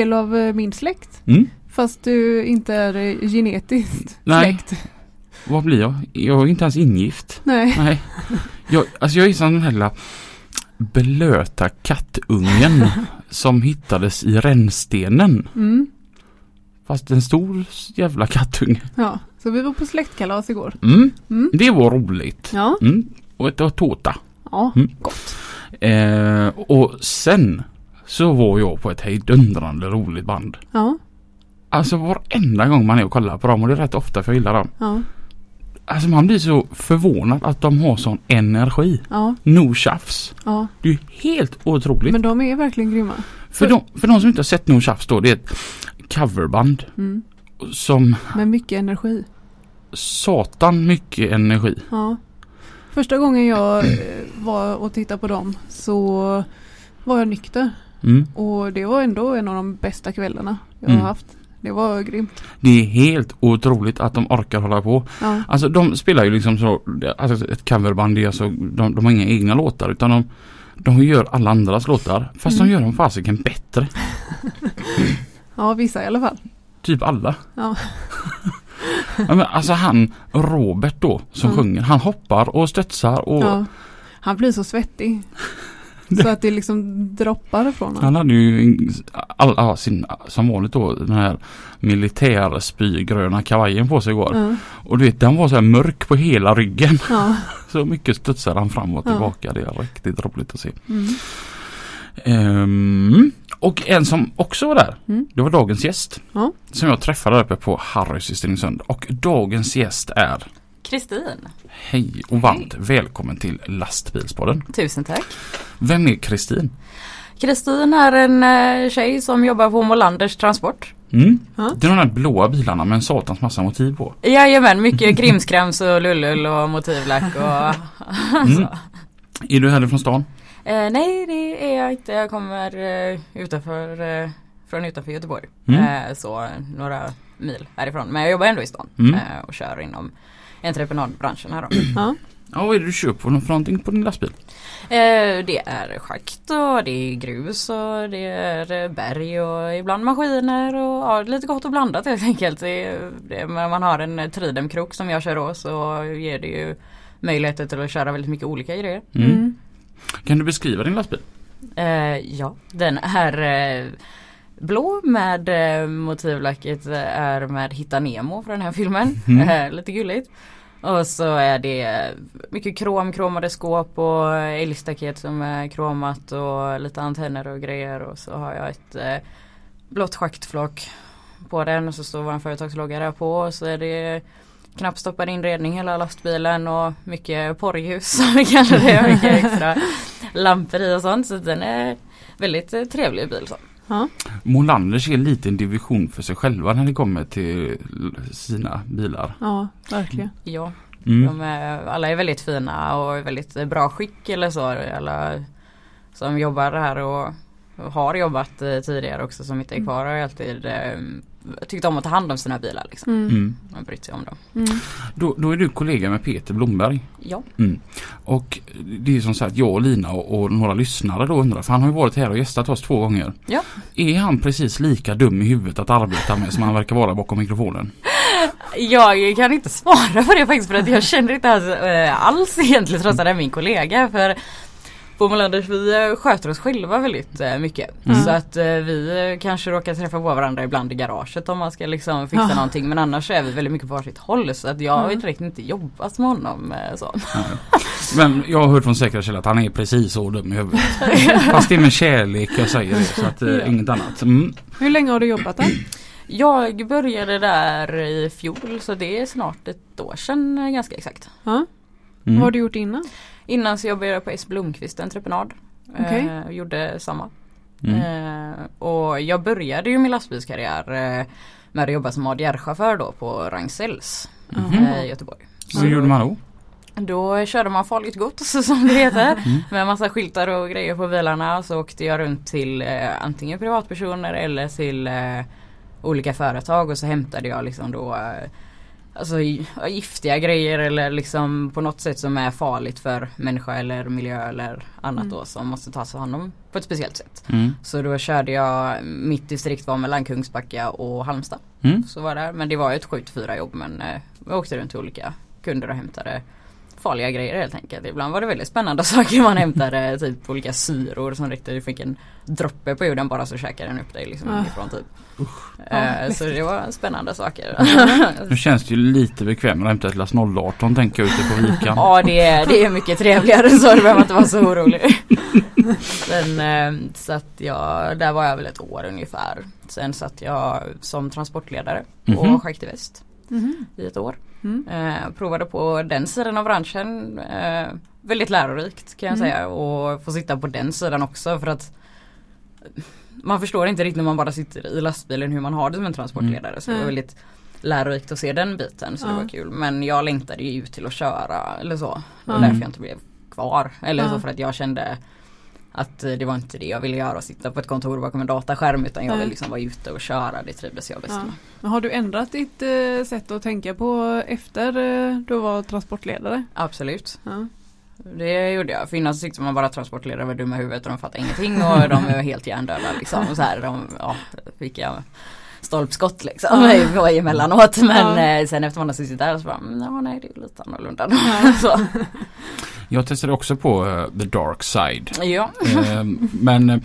Del av eh, min släkt. Mm. Fast du inte är eh, genetiskt Nej. släkt. Vad blir jag? Jag är inte ens ingift. Nej. Nej. Jag, alltså jag är som den här blöta kattungen som hittades i rännstenen. Mm. Fast en stor jävla kattunge. Ja, så vi var på släktkalas igår. Mm. Mm. Det var roligt. Ja, Mm. Och det var tårta. ja, Mm. gott. Eh, och sen så var jag på ett hejdundrande roligt band. Ja, Alltså varenda gång man är och kollar på dem och det är rätt ofta för jag gillar dem. ja, Alltså man blir så förvånad att de har sån energi. ja, No tjafs. ja. Det är ju helt otroligt. Men de är verkligen grymma. för, de, för de som inte har sett No tjafs då, det är ett coverband Mm. som Med mycket energi. satan mycket energi. Ja. Första gången jag eh, var och tittade på dem så var jag nykter. Mm. Och det var ändå en av de bästa kvällarna jag Mm. har haft. Det var grymt. Det är helt otroligt att de orkar hålla på. Ja, Alltså de spelar ju liksom så, alltså ett coverband är alltså, de, de har inga egna låtar utan de, de gör alla andras låtar. Fast Mm. de gör dem fasiken bättre. ja vissa i alla fall. Typ alla. Ja. Ja, men alltså han, Robert då, som Ja. sjunger, han hoppar och studsar och Ja. Han blir så svettig. Så att det liksom droppar från honom. han hade ju all, all, sin, som vanligt då den här militärspygröna kavajen på sig igår. Ja. Och du vet den var så här mörk på hela ryggen. Ja. Så mycket studsar han fram och Ja. tillbaka. Det är riktigt roligt att se. Mm. Ehm, och en som också var där, Mm. det var dagens gäst. Ja. Som jag träffade där uppe på Harrys i Stenungsund. Och dagens gäst är Kristin. Hej och varmt välkommen till Lastbilspodden. Tusen tack. Vem är Kristin? Kristin är en eh, tjej som jobbar på Molanders Transport. Mm. Det är de där blåa bilarna med en satans massa motiv på. Jajamän, mycket krimskrams och lullull och motivlack och Mm. Är du härifrån stan? eh, Nej det är jag inte. Jag kommer eh, utanför, eh, från utanför Göteborg. Mm. Eh, så några mil härifrån. Men jag jobbar ändå i stan Mm. eh, och kör inom entreprenadbranschen här då. Ja. Ja, vad är det du köper för någonting på din lastbil? Eh, det är schakt och det är grus och det är eh, berg och ibland maskiner och ja, lite gott och blandat helt enkelt. Det, är- det, men man har en eh, Tridemkrok som jag kör då så ger det ju möjligheter till att köra väldigt mycket olika grejer. Mm. Mm. Kan du beskriva din lastbil? Eh, ja, den är eh, blå med eh, motivlacket eh, är med Hitta Nemo från den här filmen. Mm. Eh, lite gulligt. Och så är det mycket krom, kromade skåp och älgstaket som är kromat och lite antenner och grejer. Och så har jag ett eh, blått schaktflak på den och så står vår företagslogga där på. Och så är det knappstoppad inredning hela lastbilen och mycket porrljus som vi kallar det. Mycket extra lampor i och sånt. Så den är väldigt eh, trevlig bil. Så. Ja. Molanders är lite en division för sig själva när det kommer till sina bilar. ja, verkligen. Ja, Mm. de är, alla är väldigt fina och i väldigt eh, bra skick eller så. Alla som jobbar här och har jobbat eh, tidigare också som inte är kvar har alltid eh, tyckt om att ta hand om sina bilar. Liksom. Mm. Mm. Man brytt sig om dem. Mm. Då, då är du kollega med Peter Blomberg. Ja. Och det är som sagt jag och Lina och, och några lyssnare då undrar, för han har ju varit här och gästat oss två gånger. Ja. Är han precis lika dum i huvudet att arbeta med som han verkar vara bakom mikrofonen? Jag kan inte svara på det faktiskt för att jag känner inte alls, eh, alls egentligen trots att det är min kollega. För på Molanders vi eh, sköter oss själva väldigt eh, mycket. Mm. Så att eh, vi kanske råkar träffa på varandra ibland i garaget om man ska liksom fixa Ja. någonting. Men annars är vi väldigt mycket på varsitt håll. Så att jag har Mm. inte riktigt inte jobbat med honom. Så. Men jag har hört från säkra källor att han är precis så dum i huvudet. Fast det är med kärlek jag säger det så att Ja. inget annat. Mm. Hur länge har du jobbat där? Jag började där i fjol så det är snart ett år sedan ganska exakt. Ja. Vad Mm. har du gjort innan? Innan så jobbade jag på S Blomqvist Entreprenad. Okej. Eh, gjorde samma. Mm. Eh, och jag började ju min lastbilskarriär eh, med att jobba som ADR-chaufför då på Ragn-Sells Mhm. eh, i Göteborg. Vad gjorde man då? Då körde man farligt gods som det heter. Mm. Med massa skyltar och grejer på bilarna. Och så åkte jag runt till eh, antingen privatpersoner eller till eh, olika företag. Och så hämtade jag liksom då eh, Alltså gi- giftiga grejer eller liksom på något sätt som är farligt för människa eller miljö eller annat Mm. då som måste tas hand om på ett speciellt sätt. Mm. Så då körde jag, mitt distrikt var mellan Kungsbacka och Halmstad. Mm. Så var det, men det var ju ett 7-4 jobb men eh, jag åkte runt till olika kunder och hämtade farliga grejer helt enkelt. Ibland var det väldigt spännande saker man hämtade, typ olika syror som du fick en droppe på jorden bara så käkade den upp dig liksom Ah. typ. Ja, Eh, så det var spännande saker. Nu känns det ju lite bekvämare att hämta ett lass 018 tänker jag ute på vikan. Ja det är, det är mycket trevligare så du behöver inte vara så orolig. Sen eh, satt jag, där var jag väl ett år ungefär. Sen satt jag som transportledare på Mhm. Schakt i Väst Mhm. i ett år. Mm. Eh, provade på den sidan av branschen. Eh, väldigt lärorikt kan jag Mm. säga och få sitta på den sidan också för att man förstår inte riktigt när man bara sitter i lastbilen hur man har det som en transportledare. Så det var Mm. väldigt lärorikt att se den biten så det var kul. Men jag längtade ju ut till att köra eller så. Det var Mm. därför jag inte blev kvar. Eller så för att jag kände att eh, det var inte det jag ville göra, sitta på ett kontor bakom en dataskärm utan jag Nej. ville liksom vara ute och köra, det trivdes jag bäst Ja. med. Har du ändrat ditt eh, sätt att tänka på efter eh, du var transportledare? Absolut. Ja. Det gjorde jag. För innan så tyckte man bara transportledare var dumma i huvudet och de fattade ingenting och de var helt hjärndöda liksom. Och så här, de, ja, fick jag stolpskott liksom Ja. emellanåt. Men Ja. eh, sen efter man har suttit där så bara, mm, ja nej det är lite annorlunda. Ja. så, Jag testade också på eh, the dark side. ja. Eh, men eh,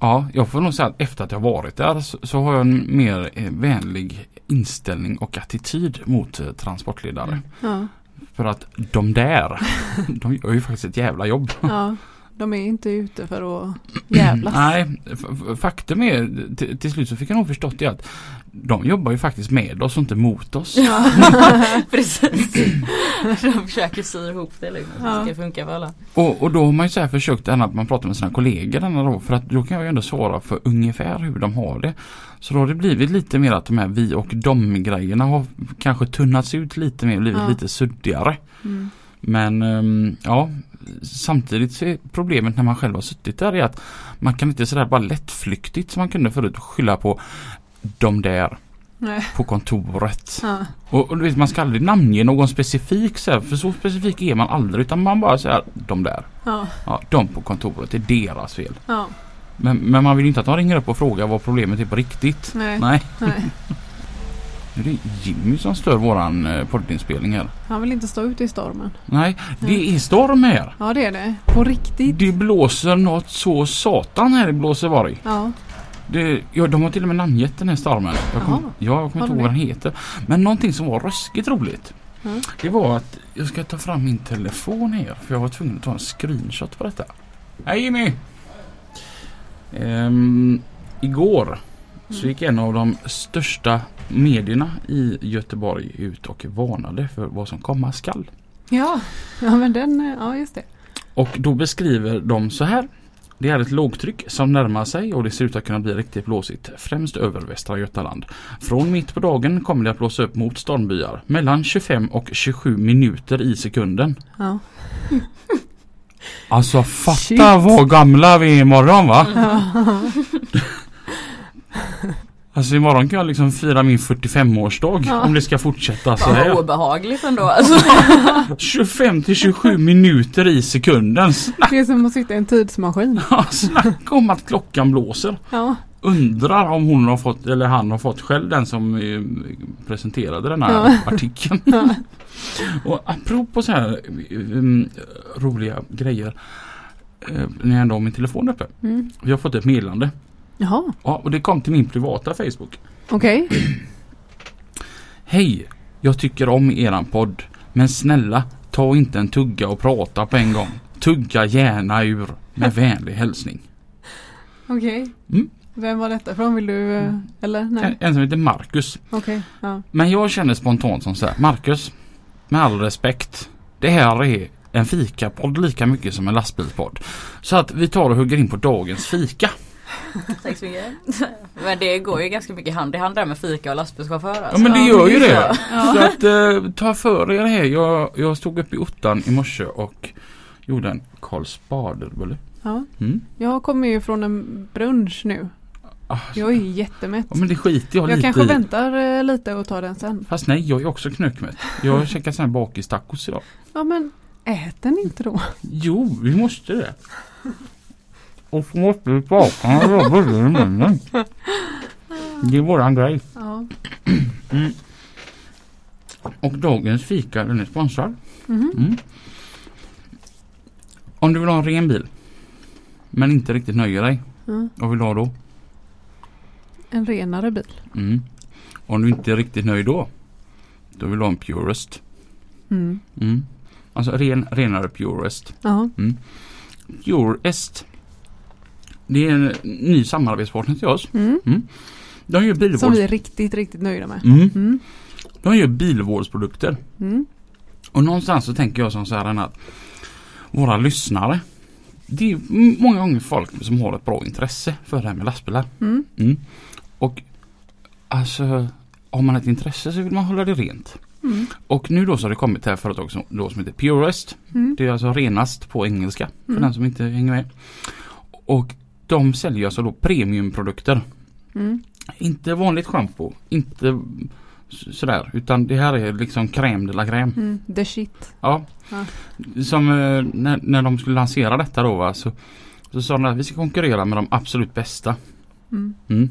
ja, jag får nog säga att efter att jag varit där så, så har jag en mer eh, vänlig inställning och attityd mot transportledare. Ja. För att de där, de gör ju faktiskt ett jävla jobb. ja. De är inte ute för att jävlas. Nej, f- f- faktum är till, till slut så fick jag nog förstått det att de jobbar ju faktiskt med oss och inte mot oss. Ja. Precis. De försöker sy ihop det liksom. Så Ja. det ska funka för alla. Och, och då har man ju så här försökt ändå att man pratar med sina kollegor denna då, för att då kan jag ju ändå svara för ungefär hur de har det. Så då har det blivit lite mer att de här vi och dom grejerna har kanske tunnats ut lite mer, blivit Ja. lite suddigare. Mm. Men ehm, ja, samtidigt så är problemet när man själv har suttit där är att man kan inte sådär bara lättflyktigt som man kunde förut skylla på de där Nej. på kontoret. Ja. Och, och du vet, man ska aldrig namnge någon specifik så här, för så specifik är man aldrig utan man bara säger de där. Ja. Ja, de på kontoret, det är deras fel. Ja. Men, men man vill inte att de ringer upp och frågar vad problemet är på riktigt. Nej. Nej, Nej. nu är det Jimmy som stör våran eh, poddinspelning här. Han vill inte stå ute i stormen. Nej, det är storm här. Ja det är det. På riktigt. Det blåser något så satan här i Blåseborg. Ja. Det, ja, de har till och med namngett den här stormen. Jag kom, ja, jag kommer inte ihåg vad den heter. Men någonting som var ruskigt roligt. Mm. Det var att jag ska ta fram min telefon här. För jag var tvungen att ta en screenshot på detta. Hej Jimmy! Ehm, igår så gick en av de största medierna i Göteborg ut och varnade för vad som komma skall. Ja. Ja men den, ja just det. Och då beskriver de så här. Det är ett lågtryck som närmar sig och det ser ut att kunna bli riktigt blåsigt, främst över Västra Götaland. Från mitt på dagen kommer det att blåsa upp mot stormbyar, mellan 25 och 27 minuter i sekunden. Ja. Alltså fatta Shit. vad gamla vi är imorgon va? Ja. Alltså imorgon kan jag liksom fira min 45-årsdag Ja. om det ska fortsätta så vad här. obehagligt ändå alltså. 25 till 27 minuter i sekunden. Snack, Det är som att sitta i en tidsmaskin. snacka om att klockan blåser. Ja. Undrar om hon har fått, eller han har fått själv den som eh, presenterade den här Ja. artikeln. Ja. Och apropå så här um, roliga grejer. Uh, när jag ändå har min telefon uppe. Mm. Vi har fått ett meddelande. Jaha. Ja, och det kom till min privata Facebook. Okej. Hej! Jag tycker om eran podd. Men snälla, ta inte en tugga och prata på en gång. Tugga gärna ur. Med vänlig hälsning. Okej. Mm. Vem var detta från? Vill du, eh, eller? En, Nej. en som heter Marcus. Okej. Ja. Men jag känner spontant som så här. Marcus, med all respekt. Det här är en fikapodd lika mycket som en lastbilspodd. Så att vi tar och hugger in på dagens fika. Tack så mycket. Men det går ju ganska mycket hand i hand där med fika och lastbilschaufför. Ja men det gör ju det. Så att eh, ta för er det här. Jag, jag stod upp i ottan i morse och gjorde en Karl Spaderbulle. Ja. Mm. Jag kommer ju från en brunch nu. Ah, Jag är jättemätt. ja, men det skiter jag, Jag lite kanske i. väntar eh, lite och tar den sen. Fast nej, jag är också knökmätt. Jag har käkat sån här bakis-tacos idag. Ja men ät den inte då. Jo, vi måste det. Och så måste vi baka en rödbulle i munnen. Det är våran grej. Ja. Mm. Och dagens fika den är sponsrad. Mhm. Mm. Om du vill ha en ren bil men inte riktigt nöjer dig. Ja. Vad vill du ha då? En renare bil. Mm. Om du inte är riktigt nöjd då. Då vill du ha en Purest. Mm. Mm. Alltså ren, renare Purest. Ja. Purest. Det är en ny samarbetspartner till oss. Mm. De gör Som bilvårds... vi är riktigt, riktigt nöjda med. Mm. Mm. De gör bilvårdsprodukter. Mm. Och någonstans så tänker jag som så här att våra lyssnare. Det är många gånger folk som har ett bra intresse för det här med lastbilar. Mm. Mm. Och alltså har man ett intresse så vill man hålla det rent. Mm. Och nu då så har det kommit det här företag som, då som heter Purest. Mm. Det är alltså renast på engelska för Mm. den som inte hänger med. Och de säljer alltså då premiumprodukter. Mm. Inte vanligt schampo, inte sådär utan det här är liksom crème de la crème. Mm. The shit. Ja. Ja. Som eh, när, när de skulle lansera detta då va, så, så sa de att vi ska konkurrera med de absolut bästa. Mm. Mm.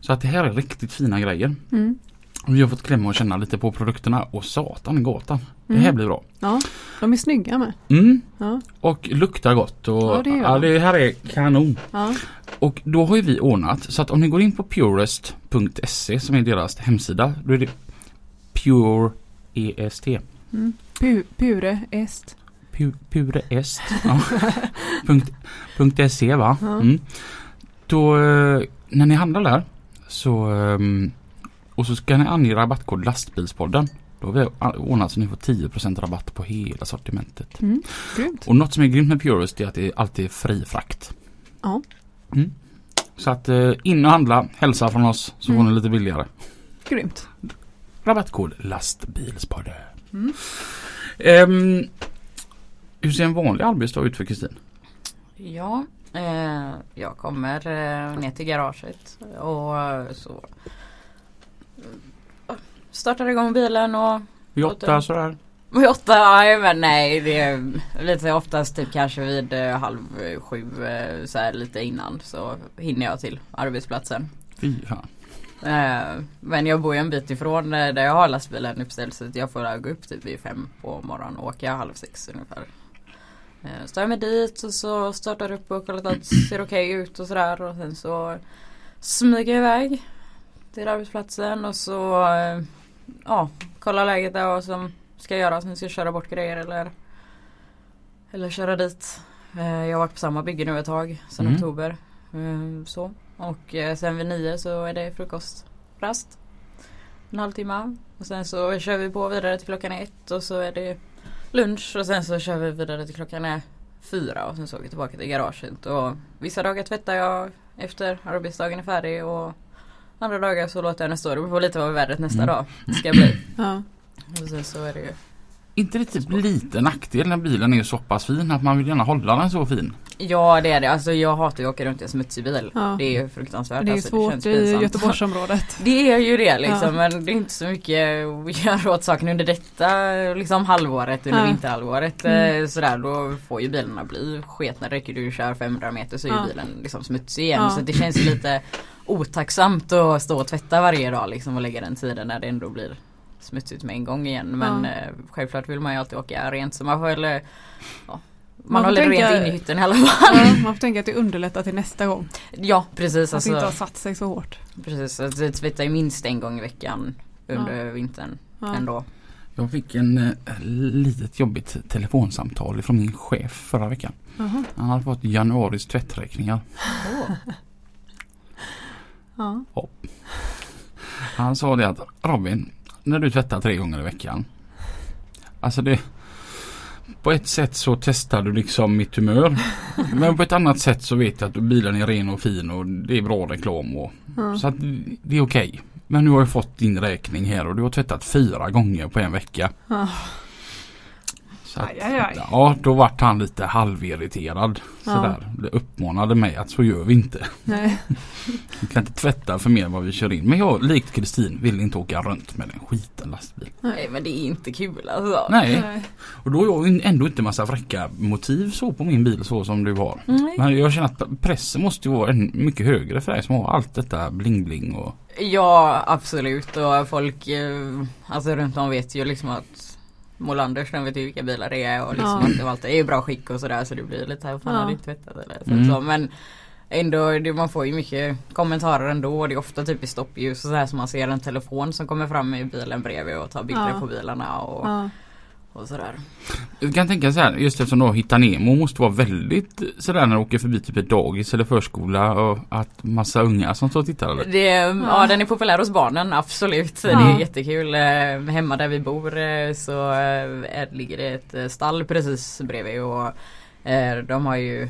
Så att det här är riktigt fina grejer. Mm. Vi har fått klämma och känna lite på produkterna och satan i gatan. Det Mm. här blir bra. Ja, de är snygga med. Mm. Ja. Och luktar gott. Och, Ja, det ja, de. det här är kanon. Ja. Och då har ju vi ordnat så att om ni går in på purest.se som är deras hemsida. Då är det Pure EST. Mm. Pu pure est. Pu Purest. Ja. punkt, punkt .se va? Mm. Då eh, när ni handlar där så ehm, och så ska ni ange rabattkod lastbilspodden. Då har vi ordnat så ni får 10% rabatt på hela sortimentet. Mm. Grymt. Och något som är grymt med Purest är att det alltid är fri frakt. Ja. Mm. Så att eh, in och handla, hälsa från oss så får Mm. ni lite billigare. Grymt. Rabattkod lastbilspodden. Mm. Ehm, hur ser en vanlig arbetsdag ut för Kristin? Ja, eh, jag kommer eh, ner till garaget och så startar igång bilen och Vid Åtta. sådär? vid åtta, nej men nej det är lite oftast typ kanske vid eh, halv sju eh, så här lite innan så hinner jag till arbetsplatsen. Fy fan. Eh, men jag bor ju en bit ifrån där jag har lastbilen uppställd så jag får gå upp typ vid fem på morgonen och åka halv sex ungefär. Så tar jag mig dit och så startar upp och kollar att allt ser okej ut och sådär och sen så smyger jag iväg till arbetsplatsen och så eh, ja, kollar läget där vad som ska göras. Sen ska jag köra bort grejer eller eller köra dit. Eh, jag har varit på samma bygge nu ett tag sedan Mm. oktober. Eh, så. Och sen vid nio så är det frukostrast. En halvtimme. Och sen så kör vi på vidare till klockan ett och så är det lunch och sen så kör vi vidare till klockan är fyra och sen så åker jag tillbaka till garaget. Och vissa dagar tvättar jag efter arbetsdagen är färdig och andra dagar så låter jag den stå. Det beror på lite vad vädret nästa Mm. dag ska bli. Ja. Och sen så är det ju inte det typ lite nackdel när bilen är så pass fin att man vill gärna hålla den så fin? Ja det är det. Alltså jag hatar ju att åka runt i en smutsig bil. Ja. Det är ju fruktansvärt. Det är alltså, svårt känns i. Göteborgsområdet. Det är ju det liksom Ja. men det är inte så mycket att göra åt saken under detta liksom halvåret under Ja. vinterhalvåret. Mm. Eh, Sådär då får ju bilarna bli sketna. Det räcker du kör 500 meter så är Ja. ju bilen liksom smutsig igen. Ja. Så det känns lite otacksamt att stå och tvätta varje dag liksom och lägga den tiden när det ändå blir smutsigt med en gång igen. Men Ja. eh, självklart vill man ju alltid åka rent så man får eller ja, man, Man håller tänka- rent in i hytten i alla fall. Ja, man får tänka att det underlättar till nästa gång. Ja precis. Att det inte Alltså, satt sig så hårt. precis att tvättar ju minst en gång i veckan under vintern Ja. ändå. Jag fick en eh, litet jobbigt telefonsamtal från min chef förra veckan. Jaha. Han hade fått januaris tvätträkningar. Ja. Han sa det att Robin, när du tvättar tre gånger i veckan. Alltså det på ett sätt så testar du liksom mitt humör. Men på ett annat sätt så vet jag att bilen är ren och fin och det är bra reklam. Och, Ja. Så att det är okej. Men nu har jag fått din räkning här och du har tvättat fyra gånger på en vecka. Ja. Så att, Aj, aj, aj. Ja, då vart han lite halvirriterad. Ja. Sådär. Det uppmanade mig att så gör vi inte. Nej. Vi kan inte tvätta för mer än vad vi kör in. Men jag, likt Kristin, vill inte åka runt med en skiten lastbil. Nej men det är inte kul alltså. Nej, Nej. och då har jag ändå inte massa fräcka motiv så på min bil så som du har. Nej. Men jag känner att pressen måste ju vara mycket högre för dig som har allt detta bling-bling och Ja absolut och folk eh, alltså runt om vet ju liksom att Molanders de vet ju vilka bilar det är och liksom Ja. att det alltid är i bra skick och sådär så det blir lite här fan Ja. har du inte tvättat eller så, Mm. så men Ändå, det, man får ju mycket kommentarer ändå och det är ofta typ i stoppljus och sådär som man ser en telefon som kommer fram i bilen bredvid och tar bilder Ja. på bilarna och, Ja. Och sådär. Jag kan tänka så här, just eftersom då Hitta Nemo måste vara väldigt sådär när du åker förbi typ ett dagis eller förskola och att massa unga som står och tittar eller? Det, ja. den är populär hos barnen, absolut. Det Ja. är jättekul. Eh, Hemma där vi bor eh, så eh, är- ligger det ett stall precis bredvid och de har ju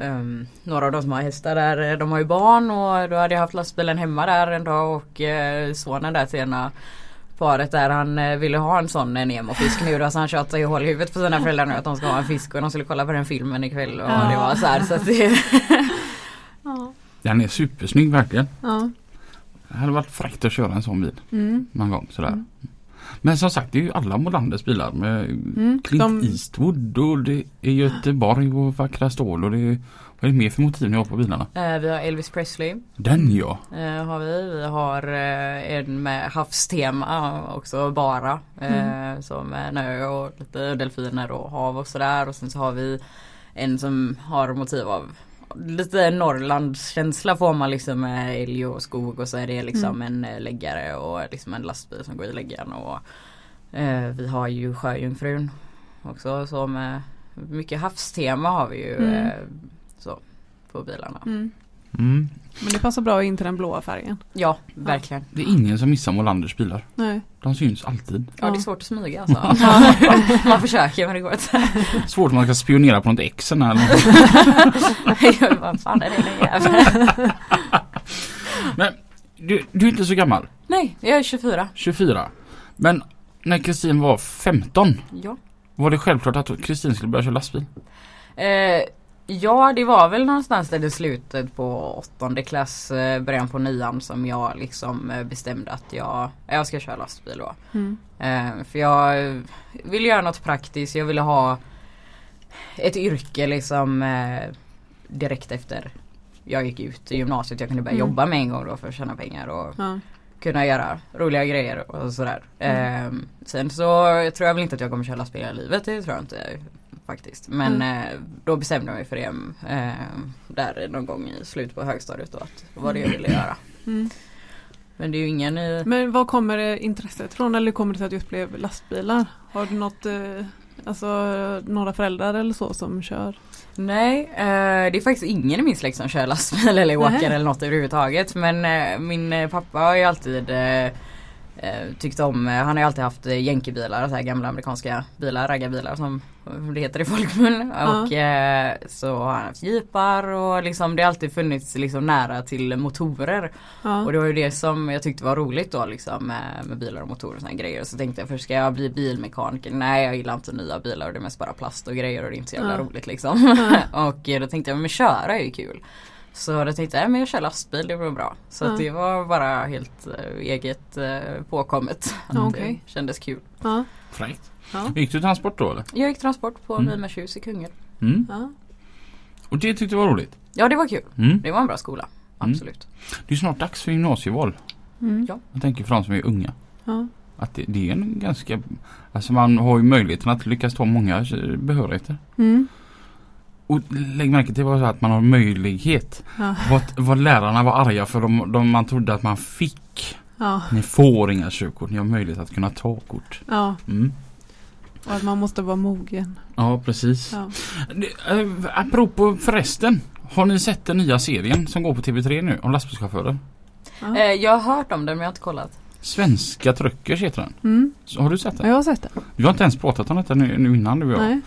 ehm, några av de som har hästar där, de har ju barn och då hade jag haft lastbilen hemma där en dag och eh, sonen där till ena paret där han eh, ville ha en sån eh, Nemo-fisk nu då så han tjatade ju hål i huvudet på sina föräldrar nu att de ska ha en fisk och de skulle kolla på den filmen ikväll och Ja. det var så här så att det Ja. Den är supersnygg verkligen. Ja. Det hade varit fräckt att köra en sån bil Mm. någon gång sådär. Mm. Men som sagt det är ju alla Molanders bilar med Mm. Clint De, Eastwood och det är Göteborg och vackra stål och det är vad är det mer för motiv ni har på bilarna? Eh, Vi har Elvis Presley Den ja! eh, har vi. Vi har eh, en med havstema också bara. Eh, Så med en ö och lite delfiner och hav och sådär. Och sen så har vi en som har motiv av lite Norrlandskänsla får man liksom med älg och skog och så är det liksom en eh, läggare och liksom en lastbil som går i läggaren. Och, eh, vi har ju Sjöjungfrun också så med mycket havstema har vi ju Mm. Så på bilarna. mm. Mm. Men det passar bra in till den blåa färgen. Ja, verkligen. Det är ingen som missar Molanders bilar. Nej. De syns alltid. Ja, det är svårt att smyga alltså. Man försöker men det går inte. Svårt om man ska spionera på något ex eller något. Vad fan är det jäveln? Men du, du är inte så gammal. Nej, jag är 24. 24. Men när Kristin var 15 Ja. var det självklart att Kristin skulle börja köra lastbil? Eh, ja, det var väl någonstans där i slutet på åttonde klass, eh, början på nian som jag liksom eh, bestämde att jag, jag ska köra lastbil då. Mm. Eh, för jag ville göra något praktiskt, jag ville ha ett yrke liksom direkt efter jag gick ut i gymnasiet. Jag kunde börja Mm. jobba med en gång då för att tjäna pengar och Ja. kunna göra roliga grejer och sådär. Mm. Sen så tror jag väl inte att jag kommer köra lastbil hela livet, det tror jag inte faktiskt. Men Mm. eh, då bestämde jag mig för det eh, där någon gång i slutet på högstadiet då att det var det jag ville göra. Mm. Men det är ju ingen Men var kommer intresset från eller kommer det sig att det just blev lastbilar? Har du något, eh, alltså några föräldrar eller så som kör? Nej, eh, det är faktiskt ingen i min släkt som kör lastbil eller åker Nej. eller något överhuvudtaget. Men eh, min eh, pappa har ju alltid eh, eh, tyckt om, han har ju alltid haft jänkebilar, så här gamla amerikanska bilar, raggarbilar som det heter i folkmun. Ja. Och eh, så har han haft jeepar och liksom det har alltid funnits liksom nära till motorer. Ja. Och det var ju det som jag tyckte var roligt då liksom med, med bilar och motorer och här grejer. Så tänkte jag först ska jag bli bilmekaniker? Nej jag gillar inte nya bilar och det är mest bara plast och grejer och det är inte så jävla Ja. roligt liksom. Ja. och eh, då tänkte jag men köra är ju kul. Så då tänkte jag men jag kör lastbil det blir bra. Så Ja. att det var bara helt eh, eget eh, påkommet. Att Ja, okej. Det kändes kul. Ja. Fräckt. Ja. Gick du transport då eller? Jag gick transport på Mm. Mimershus i Kungälv. Mm. Ja. Och det tyckte du var roligt? Ja det var kul. Mm. Det var en bra skola. Mm. Absolut. Det är snart dags för gymnasieval. Mm. Ja. Jag tänker för de som är unga. Ja. Att det, det är en ganska, alltså man har ju möjligheten att lyckas ta många eh, behörigheter. Mm. Och lägg märke till att man har möjlighet. Ja. Vad, vad lärarna var arga för de, de, man trodde att man fick. Ja. Ni får inga körkort, ni har möjlighet att kunna ta kort. ja. Mm. Och att man måste vara mogen. Ja precis. Ja. Äh, apropå förresten. Har ni sett den nya serien som går på TV3 nu om lastbilschaufförer? Ja. Eh, jag har hört om den men jag har inte kollat. Svenska Truckers heter den. Mm. Så, har du sett den? jag har sett den. Vi har inte ens pratat om detta nu, nu innan du och jag. Nej.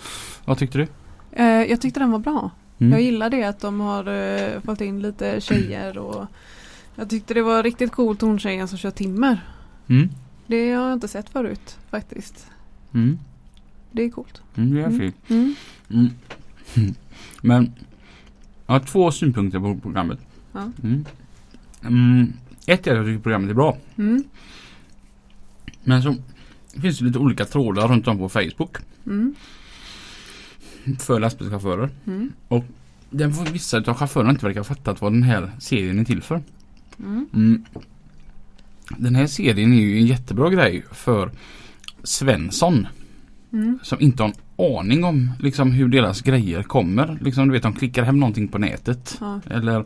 Vad tyckte du? Eh, jag tyckte den var bra. Mm. Jag gillar det att de har eh, fått in lite tjejer och jag tyckte det var riktigt coolt hon tjejen som kör timmer. Mm. Det har jag inte sett förut faktiskt. Mm. Det är coolt. Mm, det är Mm. fint. Mm. Mm. Men jag har två synpunkter på programmet. Ja. Mm. Mm. Ett är att jag tycker programmet är bra. Men så finns det lite olika trådar runt om på Facebook för lastbilschaufförer. Mm. Den får vissa av chaufförerna inte verkar ha fattat vad den här serien är till för. Den här serien är ju en jättebra grej för Svensson Mm. som inte har en aning om liksom, hur deras grejer kommer. Liksom, du vet, de klickar hem någonting på nätet. Ja. Eller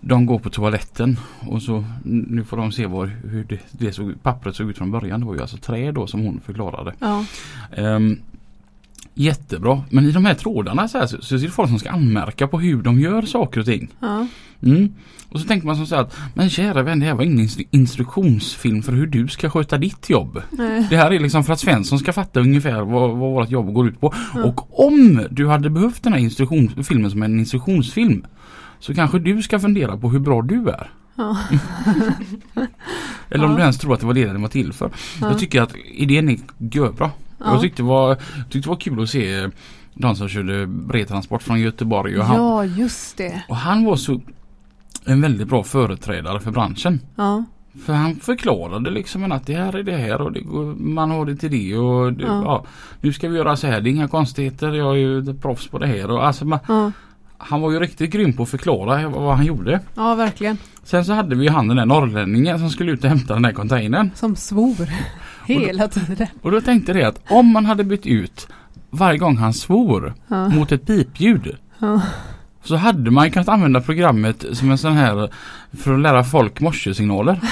de går på toaletten och så nu får de se vad, hur det, det såg, pappret såg ut från början. Det var ju alltså trä då som hon förklarade. Ja. Ehm, jättebra. Men i de här trådarna så, här, så, så är det folk som ska anmärka på hur de gör saker och ting. Ja. Mm. Och så tänker man som så här att men kära vän det här var ingen instru- instruktionsfilm för hur du ska sköta ditt jobb. Nej. Det här är liksom för att Svensson ska fatta ungefär vad, vad vårt jobb går ut på. Ja. Och om du hade behövt den här filmen som en instruktionsfilm så kanske du ska fundera på hur bra du är. Ja. Eller om Ja. du ens tror att det var det den var till för. Ja. Jag tycker att idén är görbra. Ja. Jag tyckte det, var, tyckte det var kul att se eh, de som körde bredtransport från Göteborg. Och han, ja, just det. och han var så en väldigt bra företrädare för branschen. Ja. För han förklarade liksom att det här är det här och det går, man har det till det och det, Ja. ja. nu ska vi göra så här. Det är inga konstigheter. Jag är ju proffs på det här. Och alltså, man, Ja. han var ju riktigt grym på att förklara vad han gjorde. ja, verkligen. Sen så hade vi han den där norrlänningen som skulle ut och hämta den där containern. Som svor hela tiden. Och då tänkte jag att om man hade bytt ut varje gång han svor Ja. mot ett pipljud. Ja. Så hade man kunnat använda programmet som en sån här för att lära folk morsesignaler.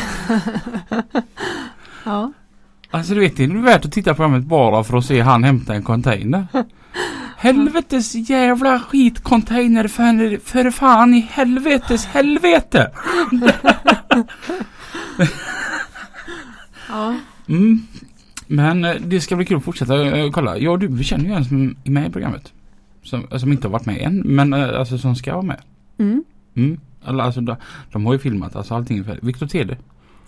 Ja. Alltså du vet det är värt att titta på programmet bara för att se han hämta en container. Helvetes jävla skitcontainer för, för fan i helvetes helvete! Ja. Mm. Men eh, det ska bli kul att fortsätta eh, kolla. Jag och du vi känner ju en som är med i programmet. Som, eh, som inte har varit med än men alltså som ska vara med. Mm. Mm. Alltså, de, de har ju filmat alltså allting är färdigt. Viktor Tede.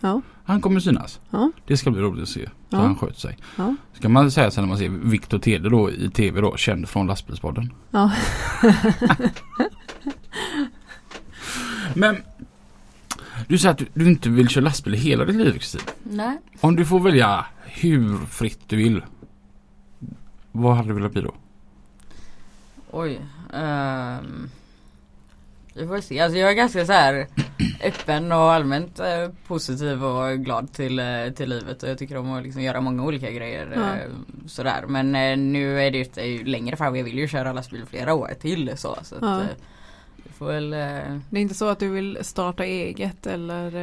Ja. Han kommer synas. Ja. Det ska bli roligt att se. Så Ja. han sköt sig. Ja. Ska man säga sen när man ser Viktor Tede då i tv då känd från lastbilspodden. Ja. Men du säger att du, du inte vill köra lastbil i hela ditt liv Kristin. Nej. Om du får välja hur fritt du vill. Vad hade du velat bli då? Oj. Um, vi får se. Alltså jag är ganska så här öppen och allmänt eh, positiv och glad till, eh, till livet och jag tycker om att liksom göra många olika grejer. Ja. Eh, sådär. Men eh, nu är det ju- längre fram. Jag vill ju köra lastbil flera år till så. så att, Ja. Får väl Det är inte så att du vill starta eget eller?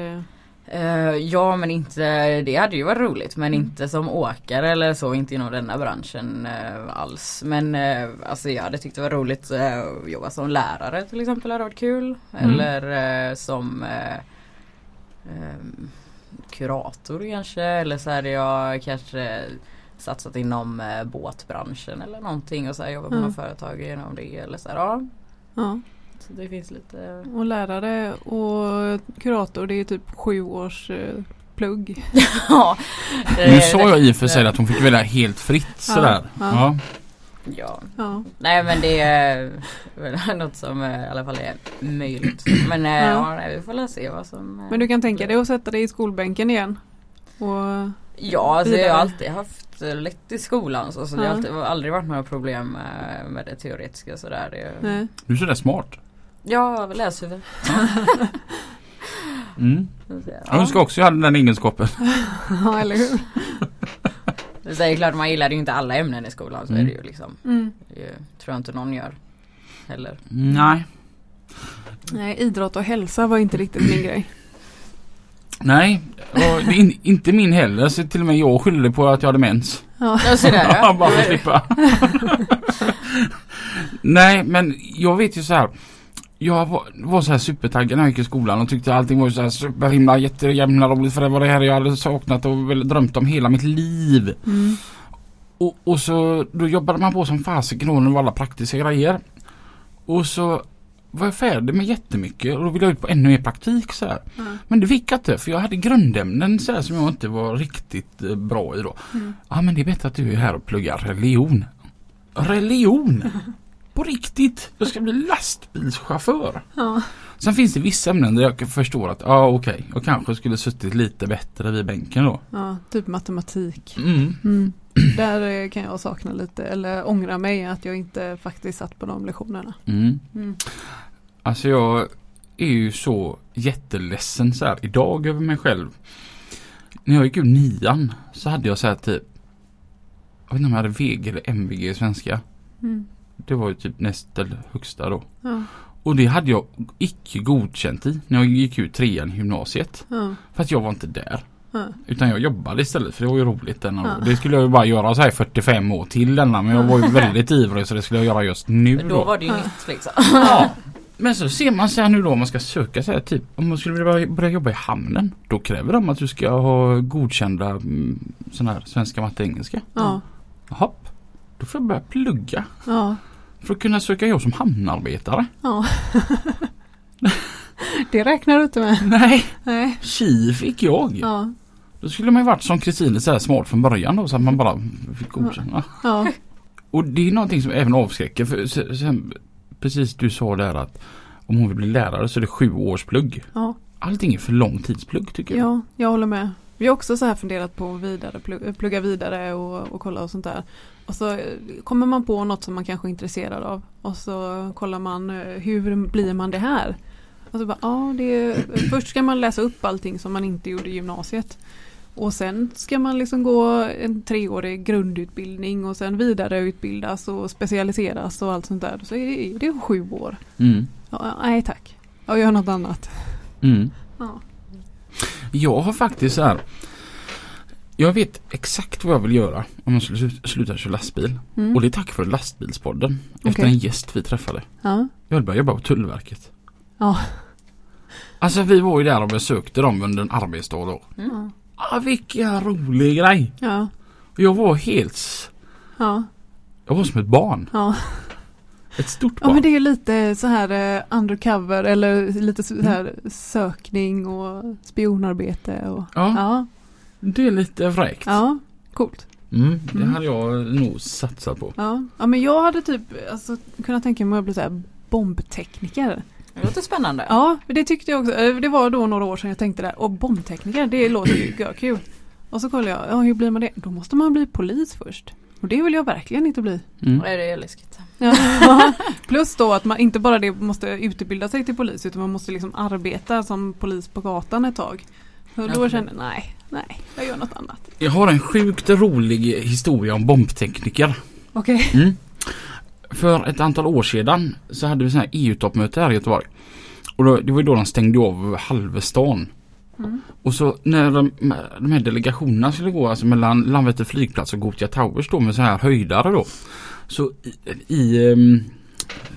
eh, ja men inte, det hade ju varit roligt men Mm. inte som åkare eller så, inte inom denna branschen eh, alls. Men eh, alltså jag hade tyckt det var roligt att jobba som lärare till exempel, hade varit kul. Mm. Eller som eh, ehm, kurator kanske, eller så hade jag kanske satsat inom båtbranschen eller någonting och så här, jobbat på Mm. något företag genom det eller så här, ja. Ja. Det finns lite Och lärare och kurator det är typ sju års eh, plugg. Ja. Nu Eh, sa jag i och för sig att hon fick välja helt fritt sådär. ja. Ja. Ja. Ja. Nej men det är något som eh, i alla fall är möjligt. Men Ja. ja. vi får väl se vad som Men du kan tänka dig att sätta dig i skolbänken igen? Och, Ja alltså jag har alltid haft lätt i skolan så, så det har alltid, aldrig varit några problem med det teoretiska sådär. Det, nej. Du är sådär smart. Ja, läshuvud. Mm. Jag Ja. önskar också jag hade den egenskapen. Ja, eller hur? Det är klart man gillar ju inte alla ämnen i skolan så Mm. är det ju liksom. Mm. Det tror jag inte någon gör. Heller. Nej. Nej, idrott och hälsa var inte riktigt min grej. Nej, och det är in, inte min heller. Så till och med jag skyllde på att jag hade mens. Ja. Ja, så där, ja. Bara för att slippa. Nej, men jag vet ju så här. Jag var, var så här supertaggad när jag gick i skolan och tyckte allting var så här superhimla jättejämna roligt för det var det här jag hade saknat och väl drömt om hela mitt liv. Mm. Och, och så då jobbade man på som fasiken då med alla praktiska grejer. Och så var jag färdig med jättemycket och då ville jag ut på ännu mer praktik så här. Ja. Men det fick jag inte för jag hade grundämnen så här som jag inte var riktigt eh, bra i då. Mm. Ja men det är bättre att du är här och pluggar religion. Religion! På riktigt! Jag ska bli lastbilschaufför. Ja. Sen finns det vissa ämnen där jag förstår att ja okej, jag kanske skulle suttit lite bättre vid bänken då. ja, typ matematik. Mm. Mm. Där kan jag sakna lite eller ångra mig att jag inte faktiskt satt på de lektionerna. Mm. Mm. Alltså jag är ju så jätteledsen så här idag över mig själv. När jag gick ut nian så hade jag så här typ Jag vet inte om jag hade VG eller MVG i svenska. Det var ju typ näst eller högsta då. Ja. Och det hade jag icke godkänt i när jag gick ut trean i gymnasiet. Ja. För att jag var inte där. Ja. Utan jag jobbade istället för det var ju roligt denna Ja. Det skulle jag ju bara göra så här 45 år till denna men jag var ju väldigt ivrig så det skulle jag göra just nu Då då. var det ju Ja. nytt liksom. Ja. Men så ser man så här nu då om man ska söka så här typ om man skulle vilja börja jobba i hamnen. Då kräver de att du ska ha godkända mm, sådana här svenska, matte, engelska. Ja. Jaha. Då får jag börja plugga Ja. För att kunna söka jobb som hamnarbetare. ja. Det räknar du inte med. Nej, Nej. tji fick jag. Ja. Då skulle man ju varit som Kristin så här smart från början då så att man bara fick godkänna. Ja. Och det är någonting som även avskräcker. För sen, sen, precis du sa där att om hon vill bli lärare så är det sju års plugg. Ja. Allting är för lång tidsplugg tycker jag. Ja, jag håller med. Vi har också så här funderat på att vidare, plugga, plugga vidare och, och kolla och sånt där. Och så eh, kommer man på något som man kanske är intresserad av. Och så kollar man eh, hur blir man det här? Och så bara, ja, det är, först ska man läsa upp allting som man inte gjorde i gymnasiet. Och sen ska man liksom gå en treårig grundutbildning och sen vidareutbildas och specialiseras och allt sånt där. Så är det sju år. Mm. Ja, nej tack. Jag gör något annat. Mm. Ja. Jag har faktiskt så här. Jag vet exakt vad jag vill göra om jag skulle slu- sluta köra lastbil. Mm. Och det är tack vare lastbilspodden. Efter Okej. en gäst vi träffade. Ja. Jag vill börja jobba på Tullverket. Ja. Alltså vi var ju där och besökte dem under en arbetsdag då. Ja. Ah, vilken rolig grej! Ja. Jag var helt... Ja. Jag var som ett barn. Ja. Ett stort ja barn. men det är ju lite så här eh, undercover eller lite så här sökning och spionarbete och Ja, ja. det är lite fräckt. Ja, coolt. Mm, det Mm. hade jag nog satsat på. Ja. ja men jag hade typ alltså, kunnat tänka mig att bli så här bombtekniker. Det låter spännande. Ja, det tyckte jag också. Eh, Det var då några år sedan jag tänkte det. Och bombtekniker, det låter ju kul. Och så kollade jag, ja hur blir man det? Då måste man bli polis först. Och det vill jag verkligen inte bli. Mm. Det är läskigt. Ja. Plus då att man inte bara det måste utbilda sig till polis utan man måste liksom arbeta som polis på gatan ett tag. Och då Okej. kände jag nej, nej, jag gör något annat. Jag har en sjukt rolig historia om bombtekniker. Okej. Mm. För ett antal år sedan så hade vi sån här EU-toppmöte här i Göteborg. Och då, det var ju då de stängde av halva stan. Mm. Och så när de, de här delegationerna skulle gå alltså mellan Landvetter flygplats och Gothia Towers då med så här höjdare då. Så i, i ehm,